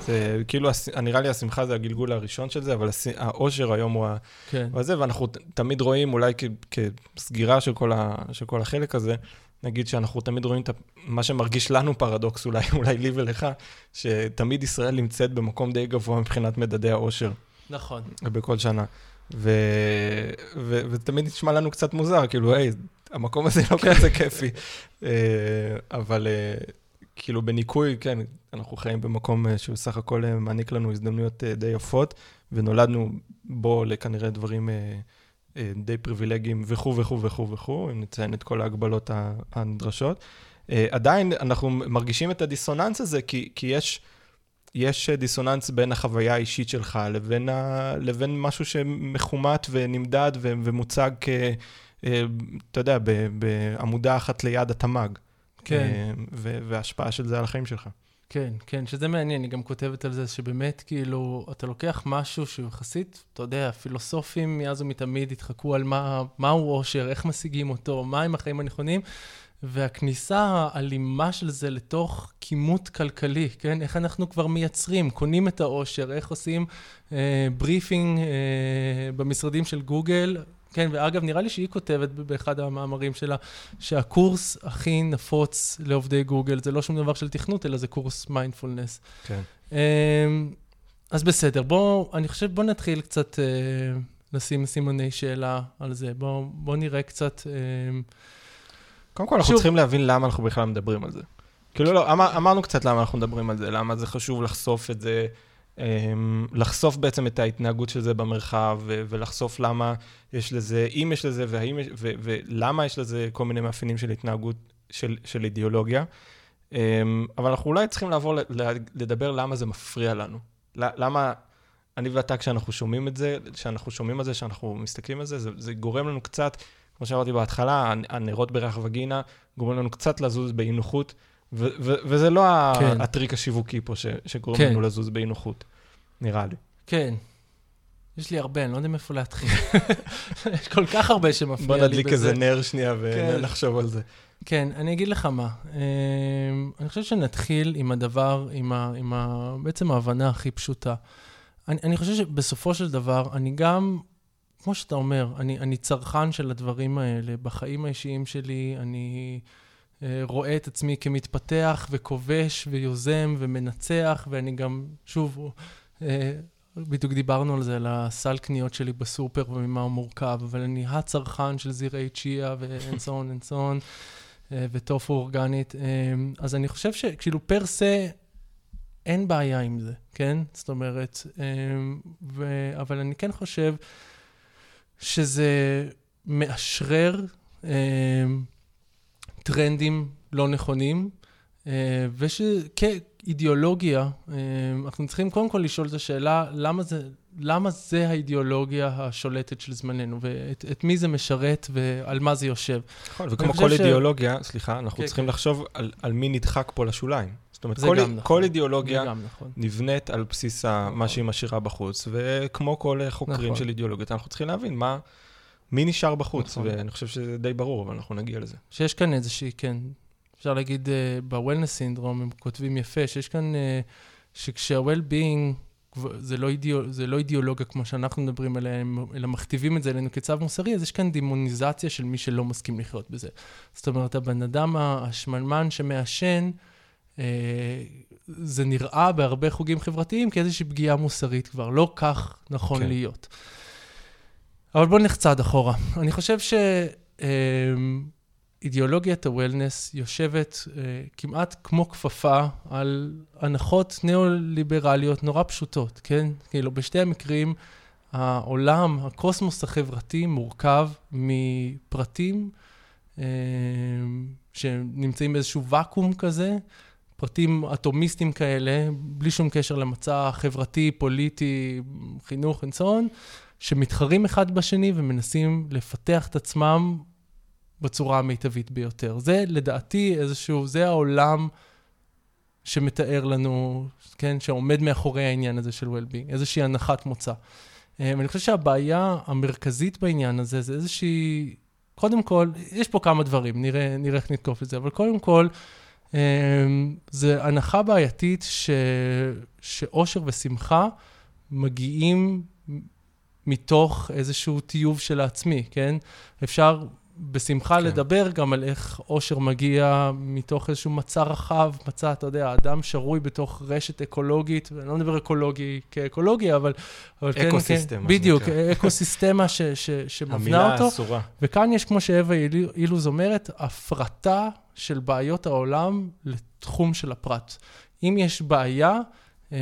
S1: זה כאילו, נראה לי השמחה זה הגלגול הראשון של זה, אבל האושר היום הוא.
S2: כן,
S1: אבל זה, ואנחנו תמיד רואים, אולי כ- כסגירה של כל, ה, של כל החלק הזה, נגיד שאנחנו תמיד רואים את מה שמרגיש לנו פרדוקס, אולי, <laughs> אולי לי ולך, שתמיד ישראל נמצאת במקום די גבוה מבחינת מדדי האושר
S2: נכון.
S1: בכל שנה. ו, ו, ותמיד נשמע לנו קצת מוזר, כאילו, היי, המקום הזה לא כזה כיפי. אה, אבל אה, כאילו בניקוי, כן, אנחנו חיים במקום אה, שבסך הכל אה, מעניק לנו הזדמנויות אה, די יפות, ונולדנו בו לכנראה דברים די פריבילגיים וכו' וכו' וכו' וכו', אם נציין את כל ההגבלות הנדרשות. עדיין אנחנו מרגישים את הדיסוננס הזה, כי, כי יש, יש דיסוננס בין החוויה האישית שלך לבין, ה, לבין משהו שמכומת ונמדד ומוצג כ... אתה יודע, בעמודה אחת ליד התמ"ג.
S2: כן.
S1: וההשפעה של זה על החיים שלך.
S2: כן, כן, שזה מעניין, היא גם כותבת על זה שבאמת, כאילו, אתה לוקח משהו שהוא יחסית, אתה יודע, פילוסופים מאז ומתמיד התחקו על מה, מהו אושר, איך משיגים אותו, מהם החיים הנכונים, והכניסה האלימה של זה לתוך כימות כלכלי, כן? איך אנחנו כבר מייצרים, קונים את האושר, איך עושים אה, breathing אה, במשרדים של גוגל, כן, ואגב, נראה לי שהיא כותבת באחד המאמרים שלה, שהקורס הכי נפוץ לעובדי גוגל זה לא שום דבר של תכנות, אלא זה קורס מיינדפולנס.
S1: כן. אמ,
S2: אז בסדר, בואו, אני חושב, בואו נתחיל קצת אה, לשים סימני שאלה על זה. בואו בוא נראה קצת... אה,
S1: קודם כל, אנחנו שוב... צריכים להבין למה אנחנו בכלל מדברים על זה. כאילו, לא, אמר, אמרנו קצת למה אנחנו מדברים על זה, למה זה חשוב לחשוף את זה. אמ, לחשוף בעצם את ההתנהגות של זה במרחב, ולחשוף למה יש לזה, אם יש לזה, והאם, ולמה יש לזה כל מיני מאפיינים של התנהגות, של, של אידיאולוגיה. אמ, אבל אנחנו אולי צריכים לעבור לדבר למה זה מפריע לנו. למה אני ואתה, כשאנחנו שומעים את זה, כשאנחנו שומעים על זה, כשאנחנו מסתכלים על זה, זה, זה גורם לנו קצת, כמו שאמרתי בהתחלה, הנרות בריח וגינה גורם לנו קצת לזוז באי נוחות. ו- ו- וזה לא כן. הטריק השיווקי פה ש- שגורם כן. לנו לזוז באי נוחות, נראה לי.
S2: כן. יש לי הרבה, אני לא יודע מאיפה להתחיל. <laughs> יש כל כך הרבה שמפריע לי בזה.
S1: בוא נדליק איזה נר שנייה ונחשוב כן. על זה.
S2: כן, אני אגיד לך מה. אמ, אני חושב שנתחיל עם הדבר, עם, ה, עם ה, בעצם ההבנה הכי פשוטה. אני, אני חושב שבסופו של דבר, אני גם, כמו שאתה אומר, אני, אני צרכן של הדברים האלה. בחיים האישיים שלי, אני... אה, רואה את עצמי כמתפתח וכובש ויוזם ומנצח, ואני גם, שוב, אה, בדיוק דיברנו על זה, על הסל קניות שלי בסופר וממה הוא מורכב, אבל אני הצרכן של זירי צ'יה and so on, אה, וטופו אורגנית. אז אני חושב שכאילו פר סה, אין בעיה עם זה, כן? זאת אומרת, ו... אבל אני כן חושב שזה מאשרר טרנדים לא נכונים, אה, ושכאידיאולוגיה, אה, אנחנו צריכים קודם כל לשאול את השאלה, למה זה, למה זה האידיאולוגיה השולטת של זמננו, ואת מי זה משרת ועל מה זה יושב.
S1: נכון, וכמו כל ש... אידיאולוגיה, סליחה, אנחנו כן, צריכים כן. לחשוב על, על מי נדחק פה לשוליים. זאת אומרת, כל, נכון. כל אידיאולוגיה נכון. נבנית על בסיס נכון. מה שהיא משאירה בחוץ, וכמו כל חוקרים נכון. של אידיאולוגיות, אנחנו צריכים להבין מה... מי נשאר בחוץ? נכון. ואני חושב שזה די ברור, אבל אנחנו נגיע לזה.
S2: שיש כאן איזושהי, כן, אפשר להגיד, uh, ב-Wellness סינדרום, הם כותבים יפה, שיש כאן, uh, שכשה-well-being, זה לא, אידיאול, זה לא אידיאולוגיה כמו שאנחנו מדברים עליה, אלא מכתיבים את זה אלינו כצו מוסרי, אז יש כאן דימוניזציה של מי שלא מסכים לחיות בזה. זאת אומרת, הבן אדם השמנמן שמעשן, uh, זה נראה בהרבה חוגים חברתיים כאיזושהי פגיעה מוסרית כבר, לא כך נכון כן. להיות. אבל בואו נלך צעד אחורה. אני חושב שאידיאולוגיית הוולנס יושבת אה, כמעט כמו כפפה על הנחות ניאו-ליברליות נורא פשוטות, כן? כאילו, בשתי המקרים, העולם, הקוסמוס החברתי מורכב מפרטים אה, שנמצאים באיזשהו ואקום כזה, פרטים אטומיסטיים כאלה, בלי שום קשר למצע חברתי, פוליטי, חינוך and so. שמתחרים אחד בשני ומנסים לפתח את עצמם בצורה המיטבית ביותר. זה לדעתי איזשהו, זה העולם שמתאר לנו, כן, שעומד מאחורי העניין הזה של well-being, איזושהי הנחת מוצא. אה, ואני חושב שהבעיה המרכזית בעניין הזה זה איזושהי, קודם כל, יש פה כמה דברים, נראה, נראה איך נתקוף את זה, אבל קודם כל, אה, זה הנחה בעייתית ש, שאושר ושמחה מגיעים מתוך איזשהו טיוב של העצמי, כן? אפשר בשמחה כן. לדבר גם על איך אושר מגיע מתוך איזשהו מצע רחב, מצע, אתה יודע, אדם שרוי בתוך רשת אקולוגית, ואני לא מדבר אקולוגי כאקולוגי, אבל, אבל
S1: כן, אקוסיסטם. כן,
S2: בדיוק, אקוסיסטמה ש, ש, שמבנה
S1: המילה
S2: אותו.
S1: המילה אסורה.
S2: וכאן יש, כמו שאווה אילוז אומרת, הפרטה של בעיות העולם לתחום של הפרט. אם יש בעיה, אמ,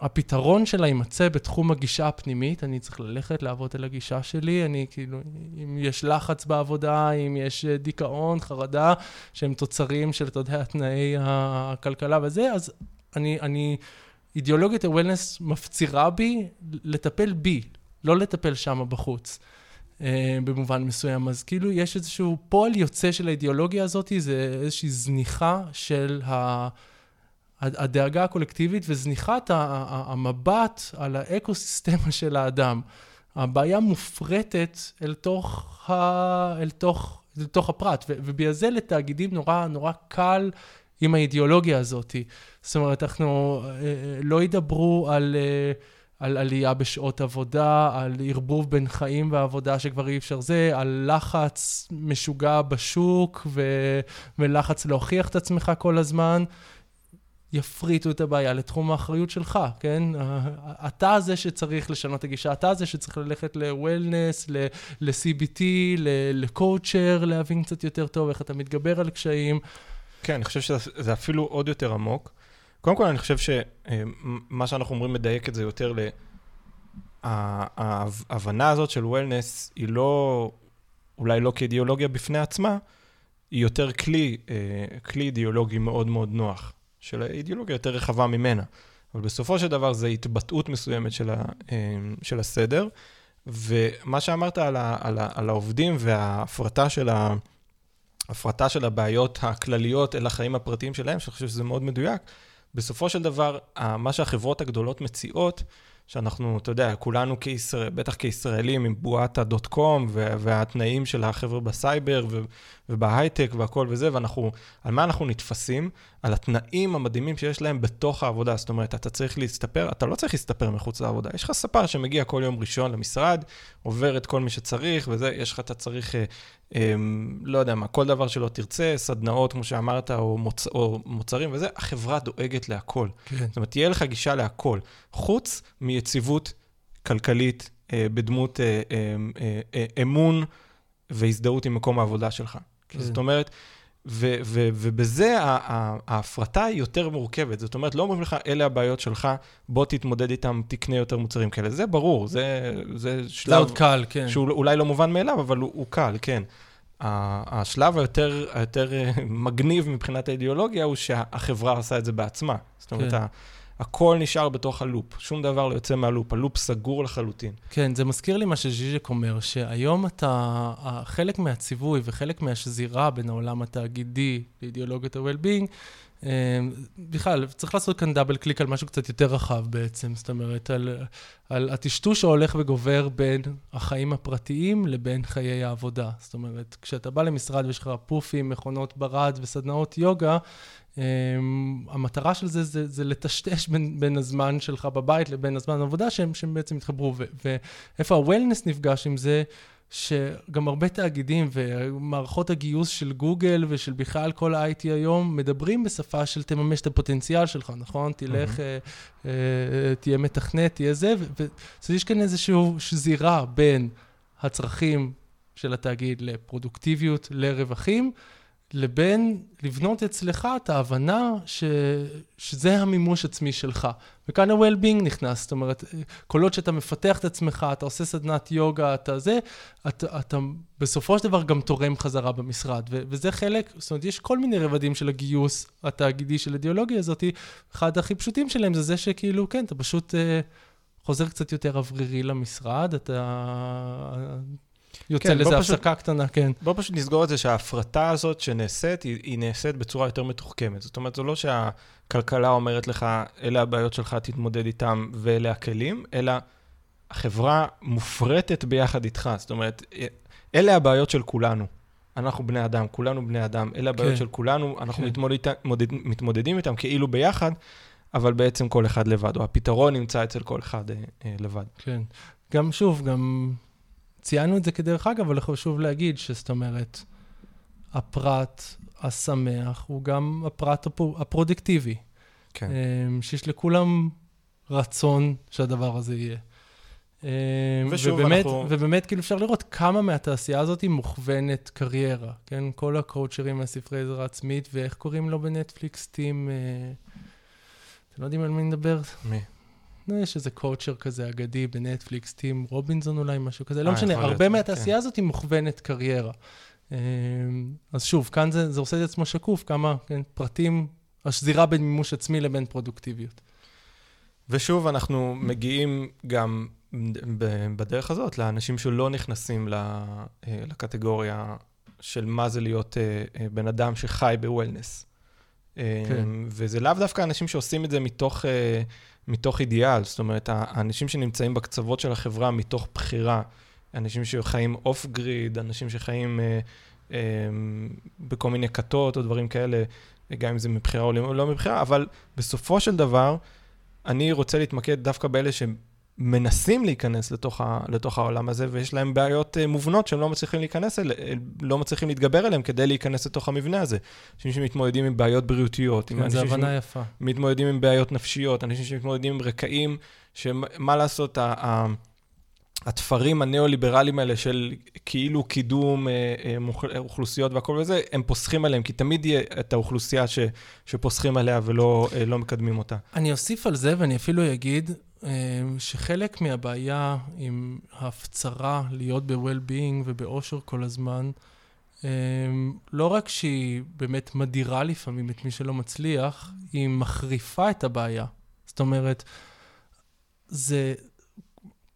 S2: הפתרון שלה יימצא בתחום הגישה הפנימית, אני צריך ללכת לעבוד על הגישה שלי, אני כאילו, אם יש לחץ בעבודה, אם יש אה, דיכאון, חרדה, שהם תוצרים של, אתה יודע, תנאי הכלכלה וזה, אז אני, אני, אידיאולוגיית ה-Wellness מפצירה בי לטפל בי, לא לטפל שם בחוץ. Uh, במובן מסוים. אז כאילו יש איזשהו פועל יוצא של האידיאולוגיה הזאת, זה איזושהי זניחה של ה... הדאגה הקולקטיבית וזניחת המבט על האקו-סיסטמה של האדם. הבעיה מופרטת אל תוך, ה... אל תוך, אל תוך הפרט, ובגלל זה לתאגידים נורא, נורא קל עם האידיאולוגיה הזאת. זאת אומרת, אנחנו אה, אה, לא ידברו על... אה, על עלייה בשעות עבודה, על ערבוב בין חיים ועבודה שכבר אי אפשר זה, על לחץ משוגע בשוק ו... ולחץ להוכיח את עצמך כל הזמן. יפריטו את הבעיה לתחום האחריות שלך, כן? אתה זה שצריך לשנות את הגישה, אתה זה שצריך ללכת ל-Wellness, ל-CBT, ל-Coacher, להבין קצת יותר טוב איך אתה מתגבר על קשיים.
S1: כן, אני חושב שזה אפילו עוד יותר עמוק. קודם כל, אני חושב שמה שאנחנו אומרים מדייק את זה יותר ל... ההבנה הזאת של Wellness היא לא, אולי לא כאידיאולוגיה בפני עצמה, היא יותר כלי, אה, כלי אידיאולוגי מאוד מאוד נוח. של האידיאולוגיה יותר רחבה ממנה. אבל בסופו של דבר זה התבטאות מסוימת של, ה, אמ, של הסדר. ומה שאמרת על, ה, על, ה, על העובדים וההפרטה של, ה, של הבעיות הכלליות אל החיים הפרטיים שלהם, שאני חושב שזה מאוד מדויק, בסופו של דבר, מה שהחברות הגדולות מציעות, שאנחנו, אתה יודע, כולנו כישראל, בטח כישראלים עם בועת הדוט קום והתנאים של החבר'ה בסייבר ובהייטק והכל וזה, ואנחנו, על מה אנחנו נתפסים? על התנאים המדהימים שיש להם בתוך העבודה. זאת אומרת, אתה צריך להסתפר, אתה לא צריך להסתפר מחוץ לעבודה. יש לך ספר שמגיע כל יום ראשון למשרד, עובר את כל מי שצריך, וזה, יש לך, אתה צריך, אה, אה, לא יודע מה, כל דבר שלא תרצה, סדנאות, כמו שאמרת, או, מוצ, או מוצרים וזה, החברה דואגת להכל. כן. זאת אומרת, תהיה לך גישה להכל, חוץ מיציבות כלכלית אה, בדמות אה, אה, אה, אה, אמון והזדהות עם מקום העבודה שלך. כן. זאת אומרת, ו- ו- ובזה ההפרטה היא יותר מורכבת. זאת אומרת, לא אומרים לך, אלה הבעיות שלך, בוא תתמודד איתם, תקנה יותר מוצרים כאלה. זה ברור, זה, זה שלב...
S2: זה עוד קל, כן.
S1: שהוא אולי לא מובן מאליו, אבל הוא, הוא קל, כן. השלב היותר, היותר אה, מגניב מבחינת האידיאולוגיה הוא שהחברה עושה את זה בעצמה. זאת אומרת, כן. הכל נשאר בתוך הלופ, שום דבר לא יוצא מהלופ, הלופ סגור לחלוטין.
S2: כן, זה מזכיר לי מה שז'יז'ק אומר, שהיום אתה, חלק מהציווי וחלק מהשזירה בין העולם התאגידי לאידיאולוגיות ה-well-being, אה, בכלל, צריך לעשות כאן דאבל קליק על משהו קצת יותר רחב בעצם, זאת אומרת, על, על הטשטוש ההולך וגובר בין החיים הפרטיים לבין חיי העבודה. זאת אומרת, כשאתה בא למשרד ויש לך פופים, מכונות ברד וסדנאות יוגה, המטרה של זה זה, זה לטשטש בין, בין הזמן שלך בבית לבין הזמן העבודה שהם, שהם בעצם התחברו. ואיפה ה-Wellness נפגש עם זה, שגם הרבה תאגידים ומערכות הגיוס של גוגל ושל בכלל כל ה-IT היום מדברים בשפה של תממש את הפוטנציאל שלך, נכון? תלך, mm-hmm. uh, uh, תהיה מתכנת, תהיה זה, ויש כאן איזושהי שזירה בין הצרכים של התאגיד לפרודוקטיביות, לרווחים. לבין לבנות אצלך את ההבנה ש, שזה המימוש עצמי שלך. וכאן ה-well-being נכנס, זאת אומרת, כל עוד שאתה מפתח את עצמך, אתה עושה סדנת יוגה, אתה זה, אתה, אתה בסופו של דבר גם תורם חזרה במשרד. ו- וזה חלק, זאת אומרת, יש כל מיני רבדים של הגיוס התאגידי של האידיאולוגיה הזאת. אחד הכי פשוטים שלהם זה זה שכאילו, כן, אתה פשוט... uh, חוזר קצת יותר אוורירי למשרד, אתה יוצא כן, לזה הפסקה קטנה, כן.
S1: בוא פשוט נסגור את זה שההפרטה הזאת שנעשית, היא, היא נעשית בצורה יותר מתוחכמת. זאת אומרת, זה לא שהכלכלה אומרת לך, אלה הבעיות שלך, תתמודד איתם ואלה הכלים, אלא החברה מופרטת ביחד איתך. זאת אומרת, אלה הבעיות של כולנו. אנחנו בני אדם, כולנו בני אדם, אלה הבעיות כן. של כולנו, אנחנו כן. מתמודד, מתמודד, מתמודדים איתם כאילו ביחד, אבל בעצם כל אחד לבד, או הפתרון נמצא אצל כל אחד אה, אה, לבד.
S2: כן. גם שוב, גם ציינו את זה כדרך אגב, אבל חשוב להגיד שזאת אומרת, הפרט השמח הוא גם הפרט הפרודקטיבי. כן. אמ, שיש לכולם רצון שהדבר הזה יהיה. אמ, ושוב, ובאמת, אנחנו... ובאמת, כאילו אפשר לראות כמה מהתעשייה הזאת היא מוכוונת קריירה, כן? כל הקואוצ'רים מהספרי עזרה עצמית, ואיך קוראים לו בנטפליקס? טים... אה... אתם לא יודעים על מי נדבר?
S1: מי?
S2: יש איזה קואוצ'ר כזה אגדי בנטפליקס, טים רובינזון אולי, משהו כזה, לא
S1: אה,
S2: משנה, הרבה
S1: כן.
S2: מהתעשייה הזאת היא מוכוונת קריירה. אה, אז שוב, כאן זה, זה עושה את עצמו שקוף, כמה כן, פרטים, השזירה בין מימוש עצמי לבין פרודוקטיביות.
S1: ושוב, אנחנו מגיעים גם בדרך הזאת לאנשים שלא נכנסים אה, לקטגוריה של מה זה להיות בן אדם שחי בוולנס.
S2: כן.
S1: וזה לאו דווקא אנשים שעושים את זה מתוך, אה, מתוך אידיאל, זאת אומרת, האנשים שנמצאים בקצוות של החברה מתוך בחירה, אנשים שחיים אוף גריד, אנשים שחיים אה, אה, בכל מיני כתות או דברים כאלה, גם אם זה מבחירה או לא מבחירה, אבל בסופו של דבר, אני רוצה להתמקד דווקא באלה שמנסים להיכנס לתוך, ה, לתוך העולם הזה, ויש להם בעיות אה, מובנות שהם לא מצליחים להיכנס, אל, אה, לא מצליחים להתגבר עליהם כדי להיכנס לתוך המבנה הזה. אנשים שמתמודדים עם בעיות בריאותיות,
S2: כן, זו הבנה יפה.
S1: שמתמודדים עם בעיות נפשיות, אנשים שמתמודדים עם רקעים, שמה לעשות, ה, ה, התפרים הניאו-ליברליים האלה של כאילו קידום אה, אה, אוכלוסיות והכל וזה, הם פוסחים עליהם, כי תמיד יהיה את האוכלוסייה ש, שפוסחים עליה ולא אה, לא מקדמים אותה.
S2: אני אוסיף על זה, ואני אפילו אגיד שחלק מהבעיה עם ההפצרה להיות ב-well-being ובאושר כל הזמן, אה, לא רק שהיא באמת מדירה לפעמים את מי שלא מצליח, היא מחריפה את הבעיה. זאת אומרת, זה...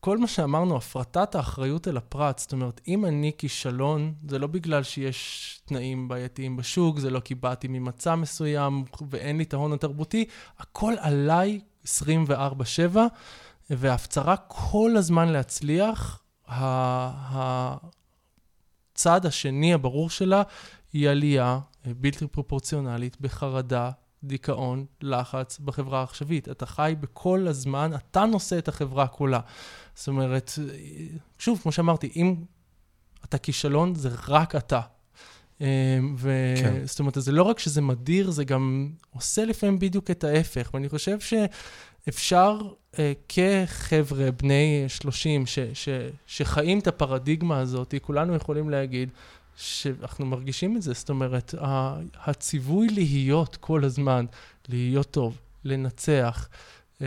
S2: כל מה שאמרנו, הפרטת האחריות אל הפרט, זאת אומרת, אם אני כישלון, זה לא בגלל שיש תנאים בעייתיים בשוק, זה לא כי באתי ממצע מסוים ואין לי את ההון התרבותי, הכל עליי 24/7, וההפצרה כל הזמן להצליח, הצד השני הברור שלה היא עלייה אה, בלתי פרופורציונלית בחרדה, דיכאון, לחץ בחברה העכשווית. אתה חי בכל הזמן, אתה נושא את החברה כולה. זאת אומרת, אה, שוב, כמו שאמרתי, אם אתה כישלון, זה רק אתה. אה, ו...
S1: כן.
S2: זאת אומרת, זה לא רק שזה מדיר, זה גם עושה לפעמים בדיוק את ההפך. ואני חושב שאפשר אה, כחבר'ה בני 30 ש... ש... שחיים את הפרדיגמה הזאת, כולנו יכולים להגיד שאנחנו מרגישים את זה. זאת אומרת, הציווי להיות כל הזמן, להיות טוב, לנצח, אה,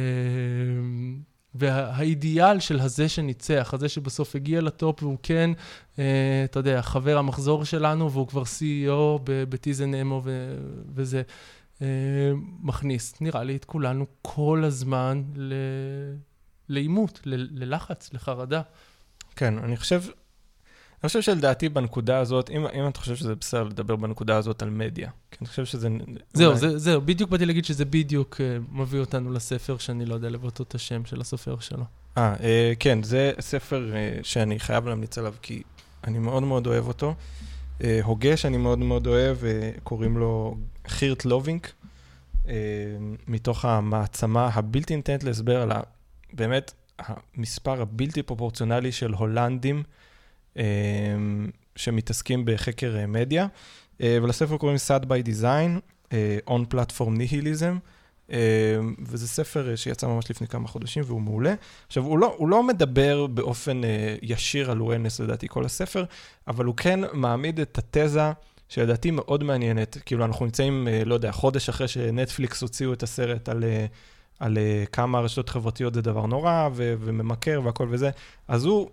S2: והאידיאל של הזה שניצח, הזה שבסוף הגיע לטופ והוא כן, אה, אתה יודע, חבר המחזור שלנו והוא כבר CEO בטיזן אמו וזה אה, מכניס, נראה לי, את כולנו כל הזמן לעימות, ללחץ, לחרדה.
S1: כן, אני חושב, אני חושב שלדעתי בנקודה הזאת, אם, אם אתה חושב שזה בסדר לדבר בנקודה הזאת על מדיה, אני חושב שזה...
S2: זהו,
S1: אולי-
S2: זה, זהו, בדיוק באתי להגיד שזה בדיוק אה, מביא אותנו לספר שאני לא יודע לבטא את השם של הסופר שלו.
S1: אה, אה, כן, זה ספר אה, שאני חייב להמליץ עליו, כי אני מאוד מאוד אוהב אותו. הוגה שאני מאוד מאוד אוהב, קוראים לו חירט לובינק, מתוך המעצמה הבלתי ניתנת להסבר על ה... באמת, המספר הבלתי פרופורציונלי של הולנדים שמתעסקים בחקר מדיה, ולספר קוראים Design, אה, On Platform Nihilism. אה, וזה ספר אה, שיצא ממש לפני כמה חודשים והוא מעולה. עכשיו, הוא לא, הוא לא מדבר באופן אה, ישיר על וולנס לדעתי כל הספר, אבל הוא כן מעמיד את התזה שלדעתי מאוד מעניינת. כאילו, אנחנו נמצאים, אה, לא יודע, חודש אחרי שנטפליקס הוציאו את הסרט על, אה, על אה, כמה רשתות חברתיות זה דבר נורא ו- וממכר והכל וזה, אז הוא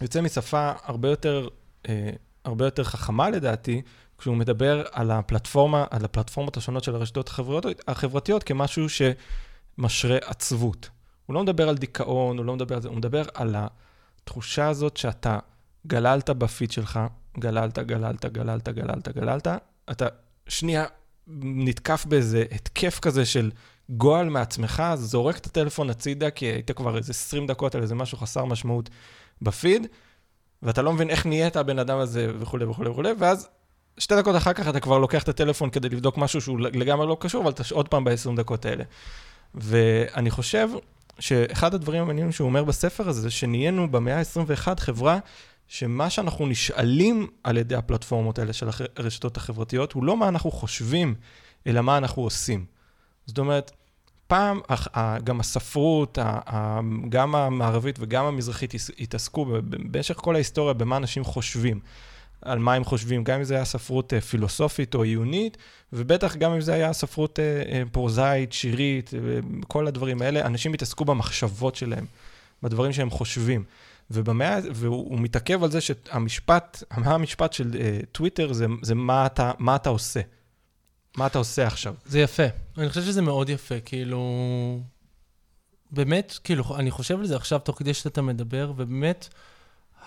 S1: יוצא משפה הרבה יותר, אה, הרבה יותר חכמה לדעתי, כשהוא מדבר על הפלטפורמה, על הפלטפורמות השונות של הרשתות החברתיות, החברתיות כמשהו שמשרה עצבות. הוא לא מדבר על דיכאון, הוא לא מדבר על זה, הוא מדבר על התחושה הזאת שאתה גללת בפיד שלך, גללת, גללת, גללת, גללת, גללת, אתה שנייה נתקף באיזה התקף כזה של גועל מעצמך, זורק את הטלפון הצידה, כי היית כבר איזה 20 דקות על איזה משהו חסר משמעות בפיד, ואתה לא מבין איך נהיית הבן אדם הזה וכולי וכולי וכולי, ואז שתי דקות אחר כך אתה כבר לוקח את הטלפון כדי לבדוק משהו שהוא לגמרי לא קשור, אבל אתה עוד פעם ב-20 דקות האלה. ואני חושב שאחד הדברים המעניינים שהוא אומר בספר הזה, זה שנהיינו במאה ה-21 חברה שמה שאנחנו נשאלים על ידי הפלטפורמות האלה של הרשתות החברתיות, הוא לא מה אנחנו חושבים, אלא מה אנחנו עושים. זאת אומרת, פעם גם הספרות, גם המערבית וגם המזרחית התעסקו במשך כל ההיסטוריה במה אנשים חושבים. על מה הם חושבים, גם אם זה היה ספרות אה, פילוסופית או עיונית, ובטח גם אם זה היה ספרות אה, אה, פרוזאית, שירית, כל הדברים האלה, אנשים התעסקו במחשבות שלהם, בדברים שהם חושבים. ובמאה, והוא מתעכב על זה שהמשפט, המשפט של טוויטר זה, זה מה, אתה, מה אתה עושה. מה אתה עושה עכשיו.
S2: זה יפה. אני חושב שזה מאוד יפה, כאילו... באמת, כאילו, אני חושב על זה עכשיו תוך כדי שאתה מדבר, ובאמת,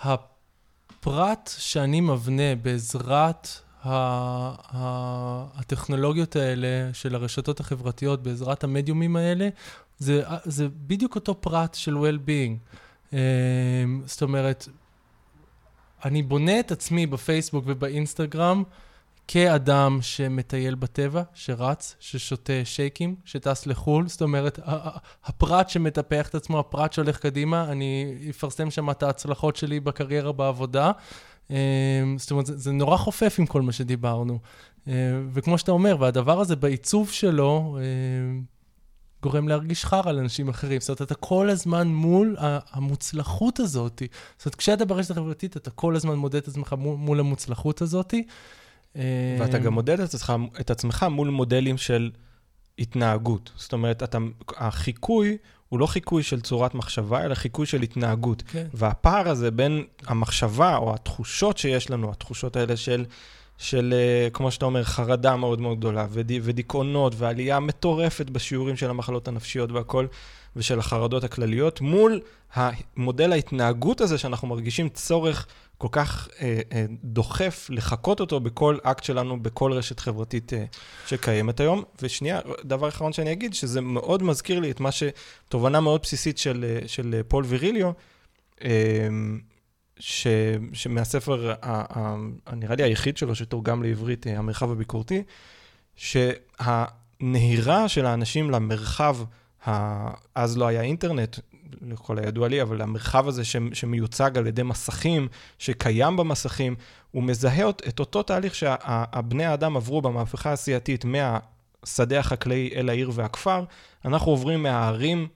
S2: הפרט שאני מבנה בעזרת ה- ה- הטכנולוגיות האלה של הרשתות החברתיות, בעזרת המדיומים האלה, זה, זה בדיוק אותו פרט של well-being. אמ, זאת אומרת, אני בונה את עצמי בפייסבוק ובאינסטגרם כאדם שמטייל בטבע, שרץ, ששותה שייקים, שטס לחו"ל. זאת אומרת, הפרט שמטפח את עצמו, הפרט שהולך קדימה, אני אפרסם שם את ההצלחות שלי בקריירה בעבודה. אמ, זאת אומרת, זה, נורא חופף עם כל מה שדיברנו. אמ, וכמו שאתה אומר, והדבר הזה בעיצוב שלו, גורם להרגיש חרא לאנשים אחרים. זאת אומרת, אתה כל הזמן מול המוצלחות הזאת. זאת אומרת, כשאתה ברשת החברתית, אתה כל הזמן מודד את עצמך מול, מול המוצלחות הזאת.
S1: ואתה גם מודד את עצמך, את עצמך מול מודלים של התנהגות. זאת אומרת, אתה, החיקוי הוא לא חיקוי של צורת מחשבה, אלא חיקוי של התנהגות. כן. והפער הזה בין המחשבה או התחושות שיש לנו, התחושות האלה של... של, אה, כמו שאתה אומר, חרדה מאוד מאוד גדולה, ודיכאונות, ועלייה מטורפת בשיעורים של המחלות הנפשיות והכל, ושל החרדות הכלליות, מול המודל ההתנהגות הזה שאנחנו מרגישים צורך כל כך אה, אה, דוחף לחקות אותו בכל אקט שלנו, בכל רשת חברתית אה, שקיימת היום. ושנייה, דבר אחרון שאני אגיד, שזה מאוד מזכיר לי את מה ש... תובנה מאוד בסיסית של, אה, של אה, פול ויריליו, אה, ש, שמהספר, נראה לי היחיד שלו שתורגם לעברית, אה, המרחב הביקורתי, שהנהירה של האנשים למרחב, אז לא היה אינטרנט, לכל הידוע לי, אבל המרחב הזה שמיוצג על ידי מסכים, שקיים במסכים, הוא מזהה את אותו תהליך שהבני האדם עברו במהפכה העשייתית מהשדה החקלאי אל העיר והכפר, אנחנו עוברים מהערים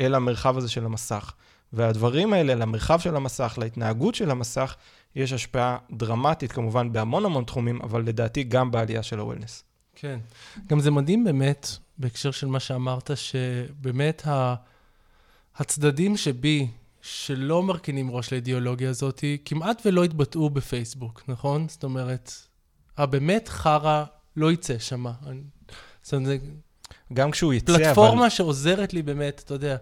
S1: אל המרחב הזה של המסך. והדברים האלה, למרחב של המסך, להתנהגות של המסך, יש השפעה דרמטית כמובן בהמון המון תחומים, אבל לדעתי גם בעלייה של הוולנס.
S2: כן. גם זה מדהים באמת, בהקשר של מה שאמרת, שבאמת ה... הצדדים שבי, שלא מרכינים ראש לאידיאולוגיה הזאת, כמעט ולא התבטאו בפייסבוק, נכון? זאת אומרת, הבאמת חרא לא יצא שם. זאת אומרת,
S1: גם כשהוא יצא,
S2: פלטפורמה אבל... פלטפורמה שעוזרת לי באמת, אתה יודע,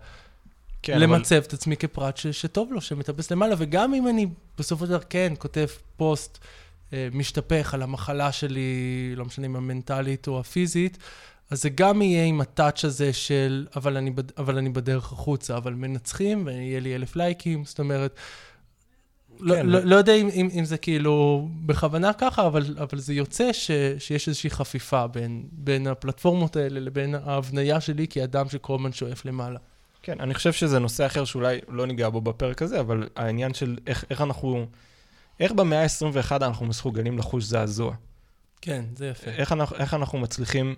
S2: כן, למצב אבל... את עצמי כפרט ש, שטוב לו, שמטפס למעלה, וגם אם אני בסופו של דבר כן כותב פוסט אה, משתפך על המחלה שלי, לא משנה אם המנטלית או הפיזית, אז זה גם יהיה עם הטאץ' הזה של, אבל אני. אבל אני בדרך החוצה, אבל מנצחים, ויהיה לי אלף לייקים, זאת אומרת, לא, כן. לא, לא יודע אם, אם, אם זה כאילו בכוונה ככה, אבל, אבל זה יוצא ש, שיש איזושהי חפיפה בין, בין הפלטפורמות האלה לבין ההבניה שלי כאדם שכל הזמן שואף למעלה.
S1: כן, אני חושב שזה נושא אחר שאולי לא ניגע בו בפרק הזה, אבל העניין של איך, איך אנחנו, איך במאה ה-21 אנחנו מסוגלים לחוש זעזוע.
S2: כן, זה יפה.
S1: איך אנחנו, איך אנחנו מצליחים,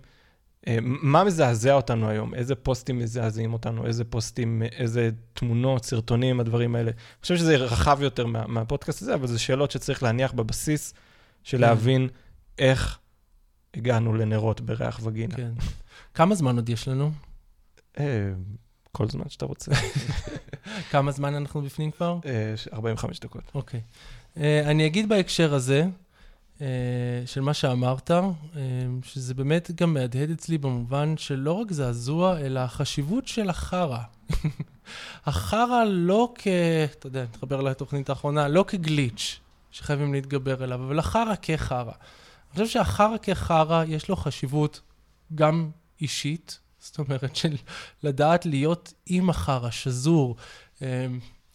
S1: מה מזעזע אותנו היום? איזה פוסטים מזעזעים אותנו? איזה פוסטים, איזה תמונות, סרטונים, הדברים האלה. אני חושב שזה רחב יותר מה, מהפודקאסט הזה, אבל זה שאלות שצריך להניח בבסיס של כן. להבין איך הגענו לנרות בריח וגינה. כן.
S2: כמה זמן עוד יש לנו?
S1: אה, כל זמן שאתה רוצה. <laughs>
S2: כמה זמן אנחנו בפנים כבר?
S1: 45 אה, דקות.
S2: אוקיי. Uh, אני אגיד בהקשר הזה, של מה שאמרת, uh, שזה באמת גם מהדהד אצלי במובן של לא רק זעזוע, אלא החשיבות של החרא. <laughs> החרא לא כ... אתה יודע, נתחבר לתוכנית האחרונה, לא כגליץ' שחייבים להתגבר אליו, אבל החרא כחרא. אני חושב שהחרא כחרא, יש לו חשיבות גם אישית, זאת אומרת, של לדעת להיות עם החרא, שזור. אמ,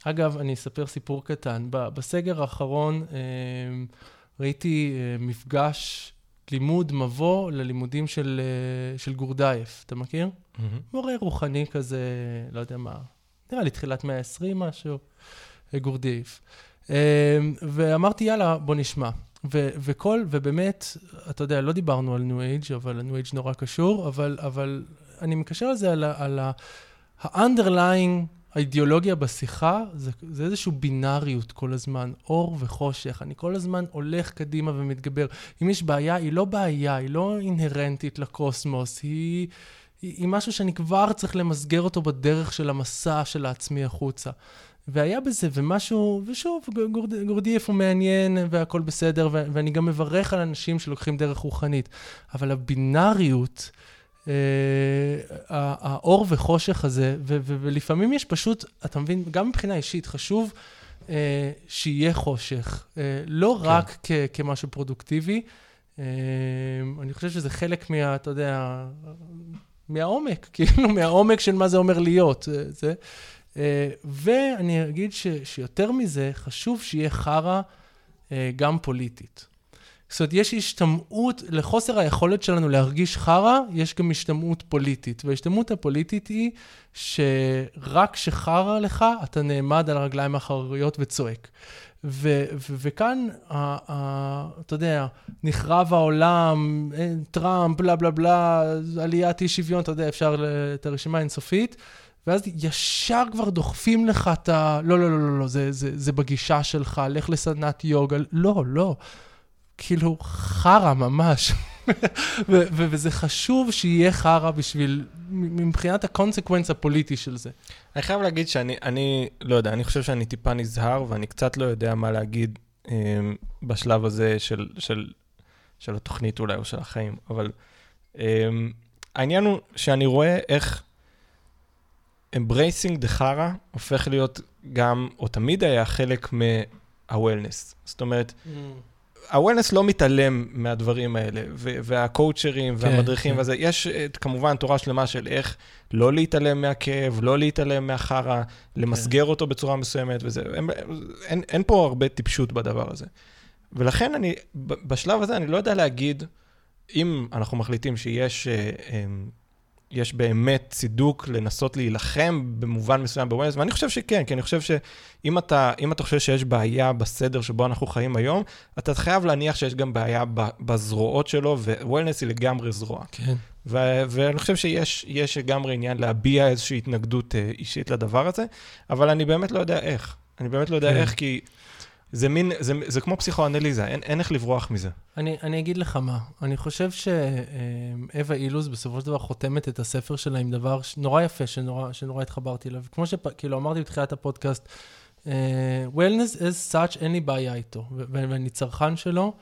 S2: אגב, אני אספר סיפור קטן. בסגר האחרון ראיתי אה, מפגש לימוד מבוא ללימודים של, אה, של גורדייף, אתה מכיר? Mm-hmm. מורה רוחני כזה, לא יודע מה, נראה לי תחילת מאה ה-20 משהו, אה, גורדייף. אמ, ואמרתי, יאללה, בוא נשמע. ו- וכל, ובאמת, אתה יודע, לא דיברנו על ניו אייג', אבל הניו אייג' נורא קשור, אבל, אבל אני מקשר על זה על ה-underlying האידיאולוגיה בשיחה זה, זה איזושהי בינאריות כל הזמן, אור וחושך. אני כל הזמן הולך קדימה ומתגבר. אם יש בעיה, היא לא בעיה, היא לא אינהרנטית לקוסמוס, היא, היא, היא משהו שאני כבר צריך למסגר אותו בדרך של המסע של העצמי החוצה. והיה בזה, ומשהו, ושוב, גורד, גורדייף הוא מעניין והכל בסדר, ו- ואני גם מברך על אנשים שלוקחים דרך רוחנית. אבל הבינאריות, אה, האור וחושך הזה, ו- ו- ולפעמים יש פשוט, אתה מבין, גם מבחינה אישית, חשוב אה, שיהיה חושך, אה, לא כן. רק כ- כמשהו פרודוקטיבי. אה, אני חושב שזה חלק מה, אתה יודע, מהעומק, <laughs> כאילו, מהעומק של מה זה אומר להיות. אה, זה. אה, ואני אגיד ש, שיותר מזה, חשוב שיהיה חרא אה, גם פוליטית. זאת אומרת, יש השתמעות, לחוסר היכולת שלנו להרגיש חרא, יש גם השתמעות פוליטית. וההשתמעות הפוליטית היא שרק כשחרא לך, אתה נעמד על הרגליים האחריות וצועק. ו- ו- וכאן, ה- ה- אתה יודע, נחרב העולם, טראמפ, בלה בלה בלה, עליית אי שוויון, אתה יודע, אפשר את הרשימה האינסופית. ואז ישר כבר דוחפים לך את ה... לא, לא, לא, לא, לא, זה, זה, זה בגישה שלך, לך לסדנת יוגה. לא, לא. כאילו, חרא ממש. וזה חשוב שיהיה חרא בשביל, מבחינת ה consequence הפוליטי של זה.
S1: אני חייב להגיד שאני, אני, לא יודע, אני חושב שאני טיפה נזהר, ואני קצת לא יודע מה להגיד אה, בשלב הזה של, של, של התוכנית אולי, או של החיים, אבל אה, העניין הוא שאני רואה איך Embracing the חרא הופך להיות גם, או תמיד היה חלק מה-Wellness. זאת אומרת, mm. ה-Wellness לא מתעלם מהדברים האלה, והקואוצ'רים כן, והמדריכים כן. וזה, יש כמובן תורה שלמה של איך לא להתעלם מהכאב, לא להתעלם מהחרא, למסגר כן. אותו בצורה מסוימת וזה, אין, אין, אין פה הרבה טיפשות בדבר הזה. ולכן אני, בשלב הזה אני לא יודע להגיד, אם אנחנו מחליטים שיש... אה, אה, יש באמת צידוק לנסות להילחם במובן מסוים בווילנס, ואני חושב שכן, כי אני חושב שאם אתה, אתה חושב שיש בעיה בסדר שבו אנחנו חיים היום, אתה חייב להניח שיש גם בעיה בזרועות שלו, ווילנס היא לגמרי זרוע.
S2: כן.
S1: ו- ואני חושב שיש לגמרי עניין להביע איזושהי התנגדות אה, אישית לדבר הזה, אבל אני באמת לא יודע איך. אני באמת לא יודע כן. איך, כי... זה מין, זה, זה כמו פסיכואנליזה, אין, אין איך לברוח מזה.
S2: אני, אני אגיד לך מה, אני חושב שאווה אילוז בסופו של דבר חותמת את הספר שלה עם דבר נורא יפה, שנורא, שנורא התחברתי אליו. כמו שכאילו אמרתי בתחילת הפודקאסט, uh, wellness as such, אין לי בעיה איתו, ואני צרכן שלו.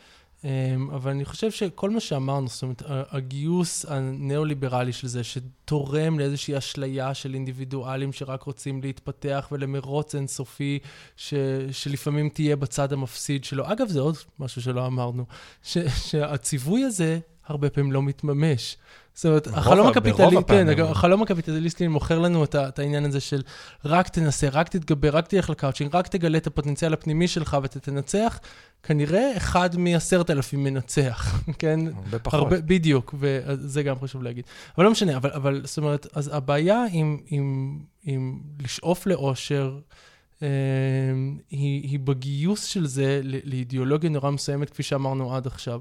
S2: אמ, אבל אני חושב שכל מה שאמרנו, זאת אומרת, הגיוס הניאו-ליברלי של זה, שתורם לאיזושהי אשליה של אינדיבידואלים שרק רוצים להתפתח ולמרוץ אינסופי, ש, שלפעמים תהיה בצד המפסיד שלו. אגב, זה עוד משהו שלא אמרנו, ש, שהציווי הזה הרבה פעמים לא מתממש. זאת אומרת, החלום הקפיטליסטי, כן, החלום הקפיטליסטי מוכר לנו את, את העניין הזה של רק תנסה, רק תתגבר, רק תלך לקאוצ'ינג, רק תגלה את הפוטנציאל הפנימי שלך ותנצח, כנראה אחד מעשרת אלפים מנצח, <laughs> כן?
S1: הרבה פחות. הרבה,
S2: בדיוק, וזה גם חשוב להגיד. אבל לא משנה, אבל, אבל זאת אומרת, אז הבעיה עם, עם, עם לשאוף לאושר, אה, היא, היא בגיוס של זה לאידיאולוגיה נורא מסוימת, כפי שאמרנו עד עכשיו.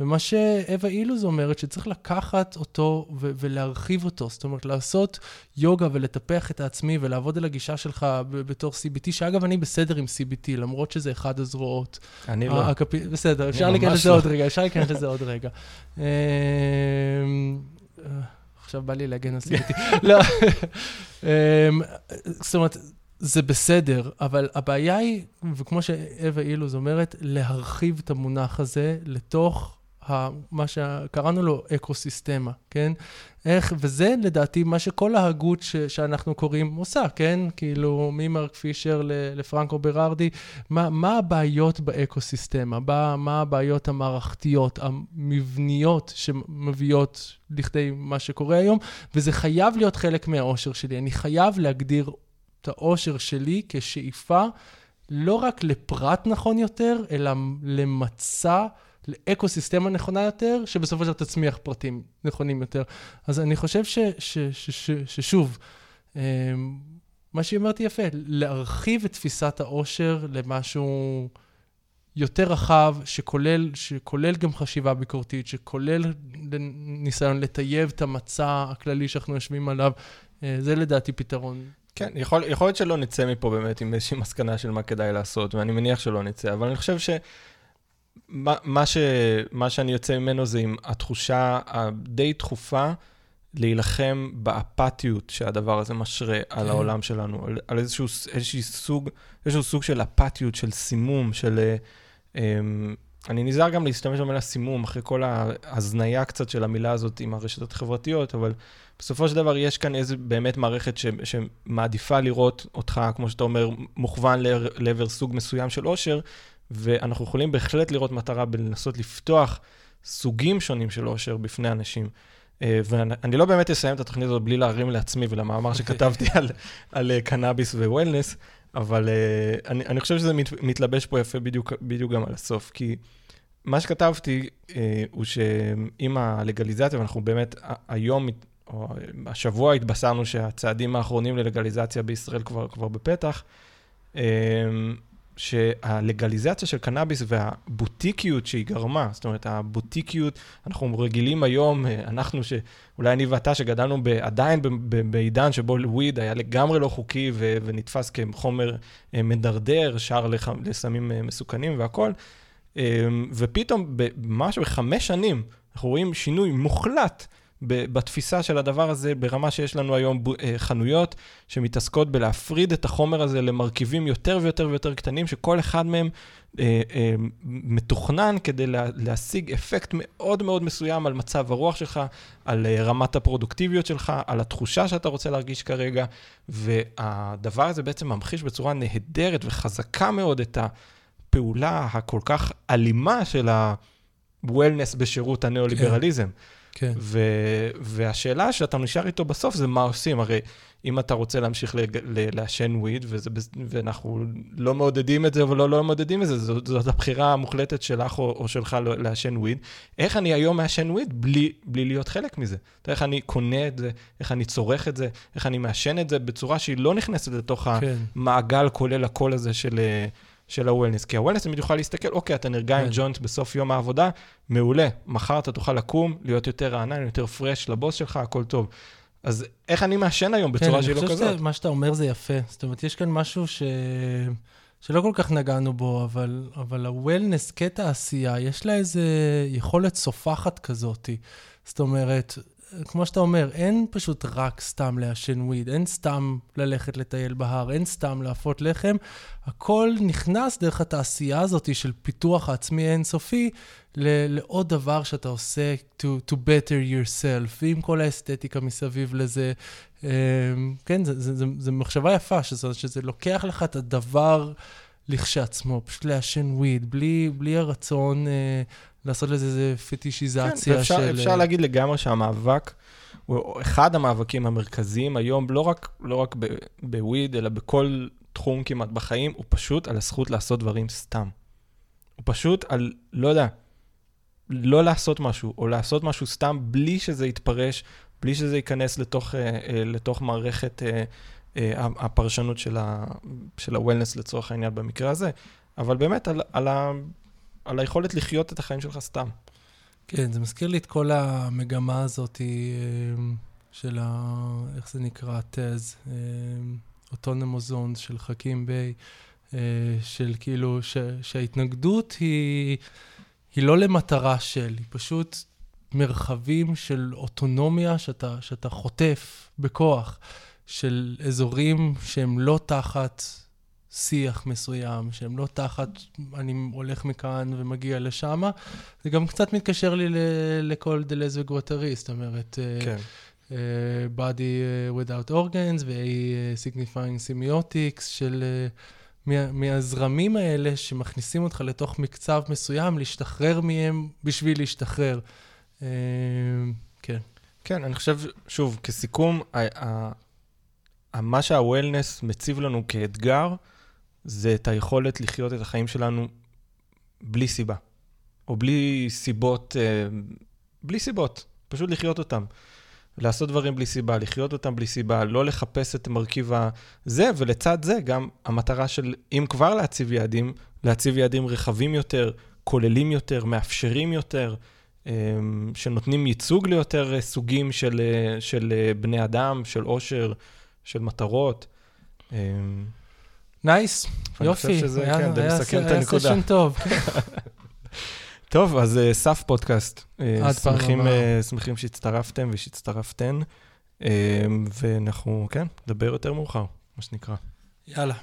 S2: ומה שאווה אילוז אומרת, שצריך לקחת אותו ו- ולהרחיב אותו. זאת אומרת, לעשות יוגה ולטפח את העצמי ולעבוד על הגישה שלך ב- בתור CBT, שאגב, אני בסדר עם CBT, למרות שזה אחד הזרועות.
S1: אני לא.
S2: הקפ... בסדר, אפשר להיכנס לזה לא. עוד רגע, אפשר להיכנס לזה עוד רגע. אמ, עכשיו בא לי להגן על CBT. <laughs> לא, אמ, זאת אומרת... זה בסדר, אבל הבעיה היא, וכמו שאווה אילוז אומרת, להרחיב את המונח הזה לתוך מה שקראנו לו אקו-סיסטמה, כן? איך, וזה לדעתי מה שכל ההגות ש, שאנחנו קוראים עושה, כן? כאילו, ממרק פישר לפרנקו ברארדי, מה, מה הבעיות באקו-סיסטמה? מה, מה הבעיות המערכתיות, המבניות שמביאות לכדי מה שקורה היום? וזה חייב להיות חלק מהאושר שלי. אני חייב להגדיר את האושר שלי כשאיפה לא רק לפרט נכון יותר, אלא למצע לאקו-סיסטמה נכונה יותר, שבסופו של דבר תצמיח פרטים נכונים יותר. אז אני חושב ש, ש, ש, ש, ששוב, אמ, מה שהיא אומרת יפה, להרחיב את תפיסת העושר למשהו יותר רחב, שכולל, שכולל גם חשיבה ביקורתית, שכולל ניסיון לטייב את המצע הכללי שאנחנו יושבים עליו, אה, זה לדעתי פתרון
S1: כן, יכול, יכול להיות שלא נצא מפה באמת עם איזושהי מסקנה של מה כדאי לעשות, ואני מניח שלא נצא, אבל אני חושב ש... מה, מה, ש, מה שאני יוצא ממנו זה עם התחושה הדי דחופה להילחם באפתיות שהדבר הזה משרה על
S2: כן.
S1: העולם שלנו, על, על איזשהו, איזשהו, סוג, איזשהו סוג של אפתיות, של סימום, של... אה, אני נזהר גם להשתמש במילה סימום, אחרי כל ההזניה קצת של המילה הזאת עם הרשתות החברתיות, אבל בסופו של דבר יש כאן איזו באמת מערכת ש, שמעדיפה לראות אותך, כמו שאתה אומר, מוכוון לעבר סוג מסוים של עושר, ואנחנו יכולים בהחלט לראות מטרה בלנסות לפתוח סוגים שונים של עושר בפני אנשים. אה, ואני לא באמת אסיים את התוכנית הזאת בלי להרים לעצמי ולמאמר שכתבתי על, על אה, קנאביס ווולנס, אבל uh, אני, אני חושב שזה מת, מתלבש פה יפה בדיוק, בדיוק גם על הסוף, כי מה שכתבתי הוא שעם הלגליזציה, ואנחנו באמת היום, או השבוע התבשרנו שהצעדים האחרונים ללגליזציה בישראל כבר, כבר בפתח, שהלגליזציה של קנאביס והבוטיקיות שהיא גרמה, זאת אומרת, הבוטיקיות, אנחנו רגילים היום, אנחנו, שאולי אני ואתה, שגדלנו ב, עדיין בעידן שבו וויד היה לגמרי לא חוקי ו, ונתפס כחומר אה, מדרדר, שער לח, לסמים אה, מסוכנים והכול, אה, ופתאום, ממש בחמש שנים, אנחנו רואים שינוי מוחלט. בתפיסה של הדבר הזה, ברמה שיש לנו היום אה, חנויות שמתעסקות בלהפריד את החומר הזה למרכיבים יותר ויותר ויותר קטנים, שכל אחד מהם אה, אה, מתוכנן כדי לה, להשיג אפקט מאוד מאוד מסוים על מצב הרוח שלך, על אה, רמת הפרודוקטיביות שלך, על התחושה שאתה רוצה להרגיש כרגע, והדבר הזה בעצם ממחיש בצורה נהדרת וחזקה מאוד את הפעולה הכל כך אלימה של ה-wellness בשירות הניאו-ליברליזם. כן.
S2: כן.
S1: ו- והשאלה שאתה נשאר איתו בסוף זה מה עושים. הרי אם אתה רוצה להמשיך לעשן וויד, וזה, ואנחנו לא מעודדים את זה, אבל לא, לא מעודדים את זה, זאת, זאת הבחירה המוחלטת שלך או, או שלך לעשן וויד, איך אני היום מעשן וויד בלי, בלי להיות חלק מזה? איך אני קונה את זה, איך אני צורך את זה, איך אני מעשן את זה בצורה שהיא לא נכנסת לתוך כן. המעגל כולל הקול הזה של... של ה-Wellness. כי ה-Wellness תמיד יוכל להסתכל, אוקיי, אתה נרגע עם כן. ג'וינט בסוף יום העבודה, מעולה. מחר אתה תוכל לקום, להיות יותר רענן, יותר פרש לבוס שלך, הכל טוב. אז איך אני מעשן היום בצורה כן, שהיא לא כזאת?
S2: כן, אני חושב שמה שאתה אומר זה יפה. זאת אומרת, יש כאן משהו ש... שלא כל כך נגענו בו, אבל, אבל ה-Wellness כתעשייה, יש לה איזו יכולת סופחת כזאת. זאת אומרת, כמו שאתה אומר, אין פשוט רק סתם לעשן וויד, אין סתם ללכת לטייל בהר, אין סתם להפות לחם. הכל נכנס דרך התעשייה הזאת של פיתוח העצמי האינסופי לעוד דבר שאתה עושה to, to better yourself, ועם כל האסתטיקה מסביב לזה. אמ, כן, זו מחשבה יפה, שזה, שזה לוקח לך את הדבר לכשעצמו, פשוט לעשן וויד, בלי, בלי הרצון... אה, לעשות לזה איזה פטישיזציה כן,
S1: ואפשר,
S2: של...
S1: אפשר להגיד לגמרי שהמאבק הוא אחד המאבקים המרכזיים היום, לא רק, לא רק בוויד, אלא בכל תחום כמעט בחיים, הוא פשוט על הזכות לעשות דברים סתם. הוא פשוט על, לא יודע, לא לעשות משהו, או לעשות משהו סתם בלי שזה יתפרש, בלי שזה ייכנס לתוך, אה, אה, לתוך מערכת אה, הפרשנות של ה-wellness לצורך העניין במקרה הזה, אבל באמת על, על, ה, על היכולת לחיות את החיים שלך סתם.
S2: כן, זה מזכיר לי את כל המגמה הזאת אה, של ה... איך זה נקרא? תז, אוטונומוזונס של חכים ביי, אה, של כאילו, ש, שההתנגדות היא, היא לא למטרה של, היא פשוט מרחבים של אוטונומיה שאתה, שאתה חוטף בכוח, של אזורים שהם לא תחת שיח מסוים, שהם לא תחת, אני הולך מכאן ומגיע לשם. זה גם קצת מתקשר לי לכל דלז וגואטרי, זאת אומרת, אה, כן. uh, body uh, without organs ו-signifying semiotics של... Uh, מה, מהזרמים האלה שמכניסים אותך לתוך מקצב מסוים, להשתחרר מהם בשביל להשתחרר. Uh, כן.
S1: כן, אני חושב, שוב, כסיכום, מה שה-Wellness מציב לנו כאתגר, זה את היכולת לחיות את החיים שלנו בלי סיבה, או בלי סיבות, אה, בלי סיבות, פשוט לחיות אותם. לעשות דברים בלי סיבה, לחיות אותם בלי סיבה, לא לחפש את מרכיב הזה, ולצד זה גם המטרה של, אם כבר להציב יעדים, להציב יעדים רחבים יותר, כוללים יותר, מאפשרים יותר, אה, שנותנים ייצוג ליותר סוגים של, אה, של בני אדם, של עושר, של מטרות.
S2: nice,
S1: ואני
S2: יופי.
S1: שזה,
S2: היה-
S1: כן,
S2: היה-
S1: מסכם את
S2: היה
S1: הנקודה.
S2: סשן טוב. <laughs>
S1: טוב, אז אה, סף פודקאסט. אה,
S2: עד פעם
S1: שמחים,
S2: הבאה.
S1: אה, שמחים שהצטרפתם ושהצטרפתן, ואנחנו, כן, נדבר יותר מאוחר, מה שנקרא.
S2: יאללה.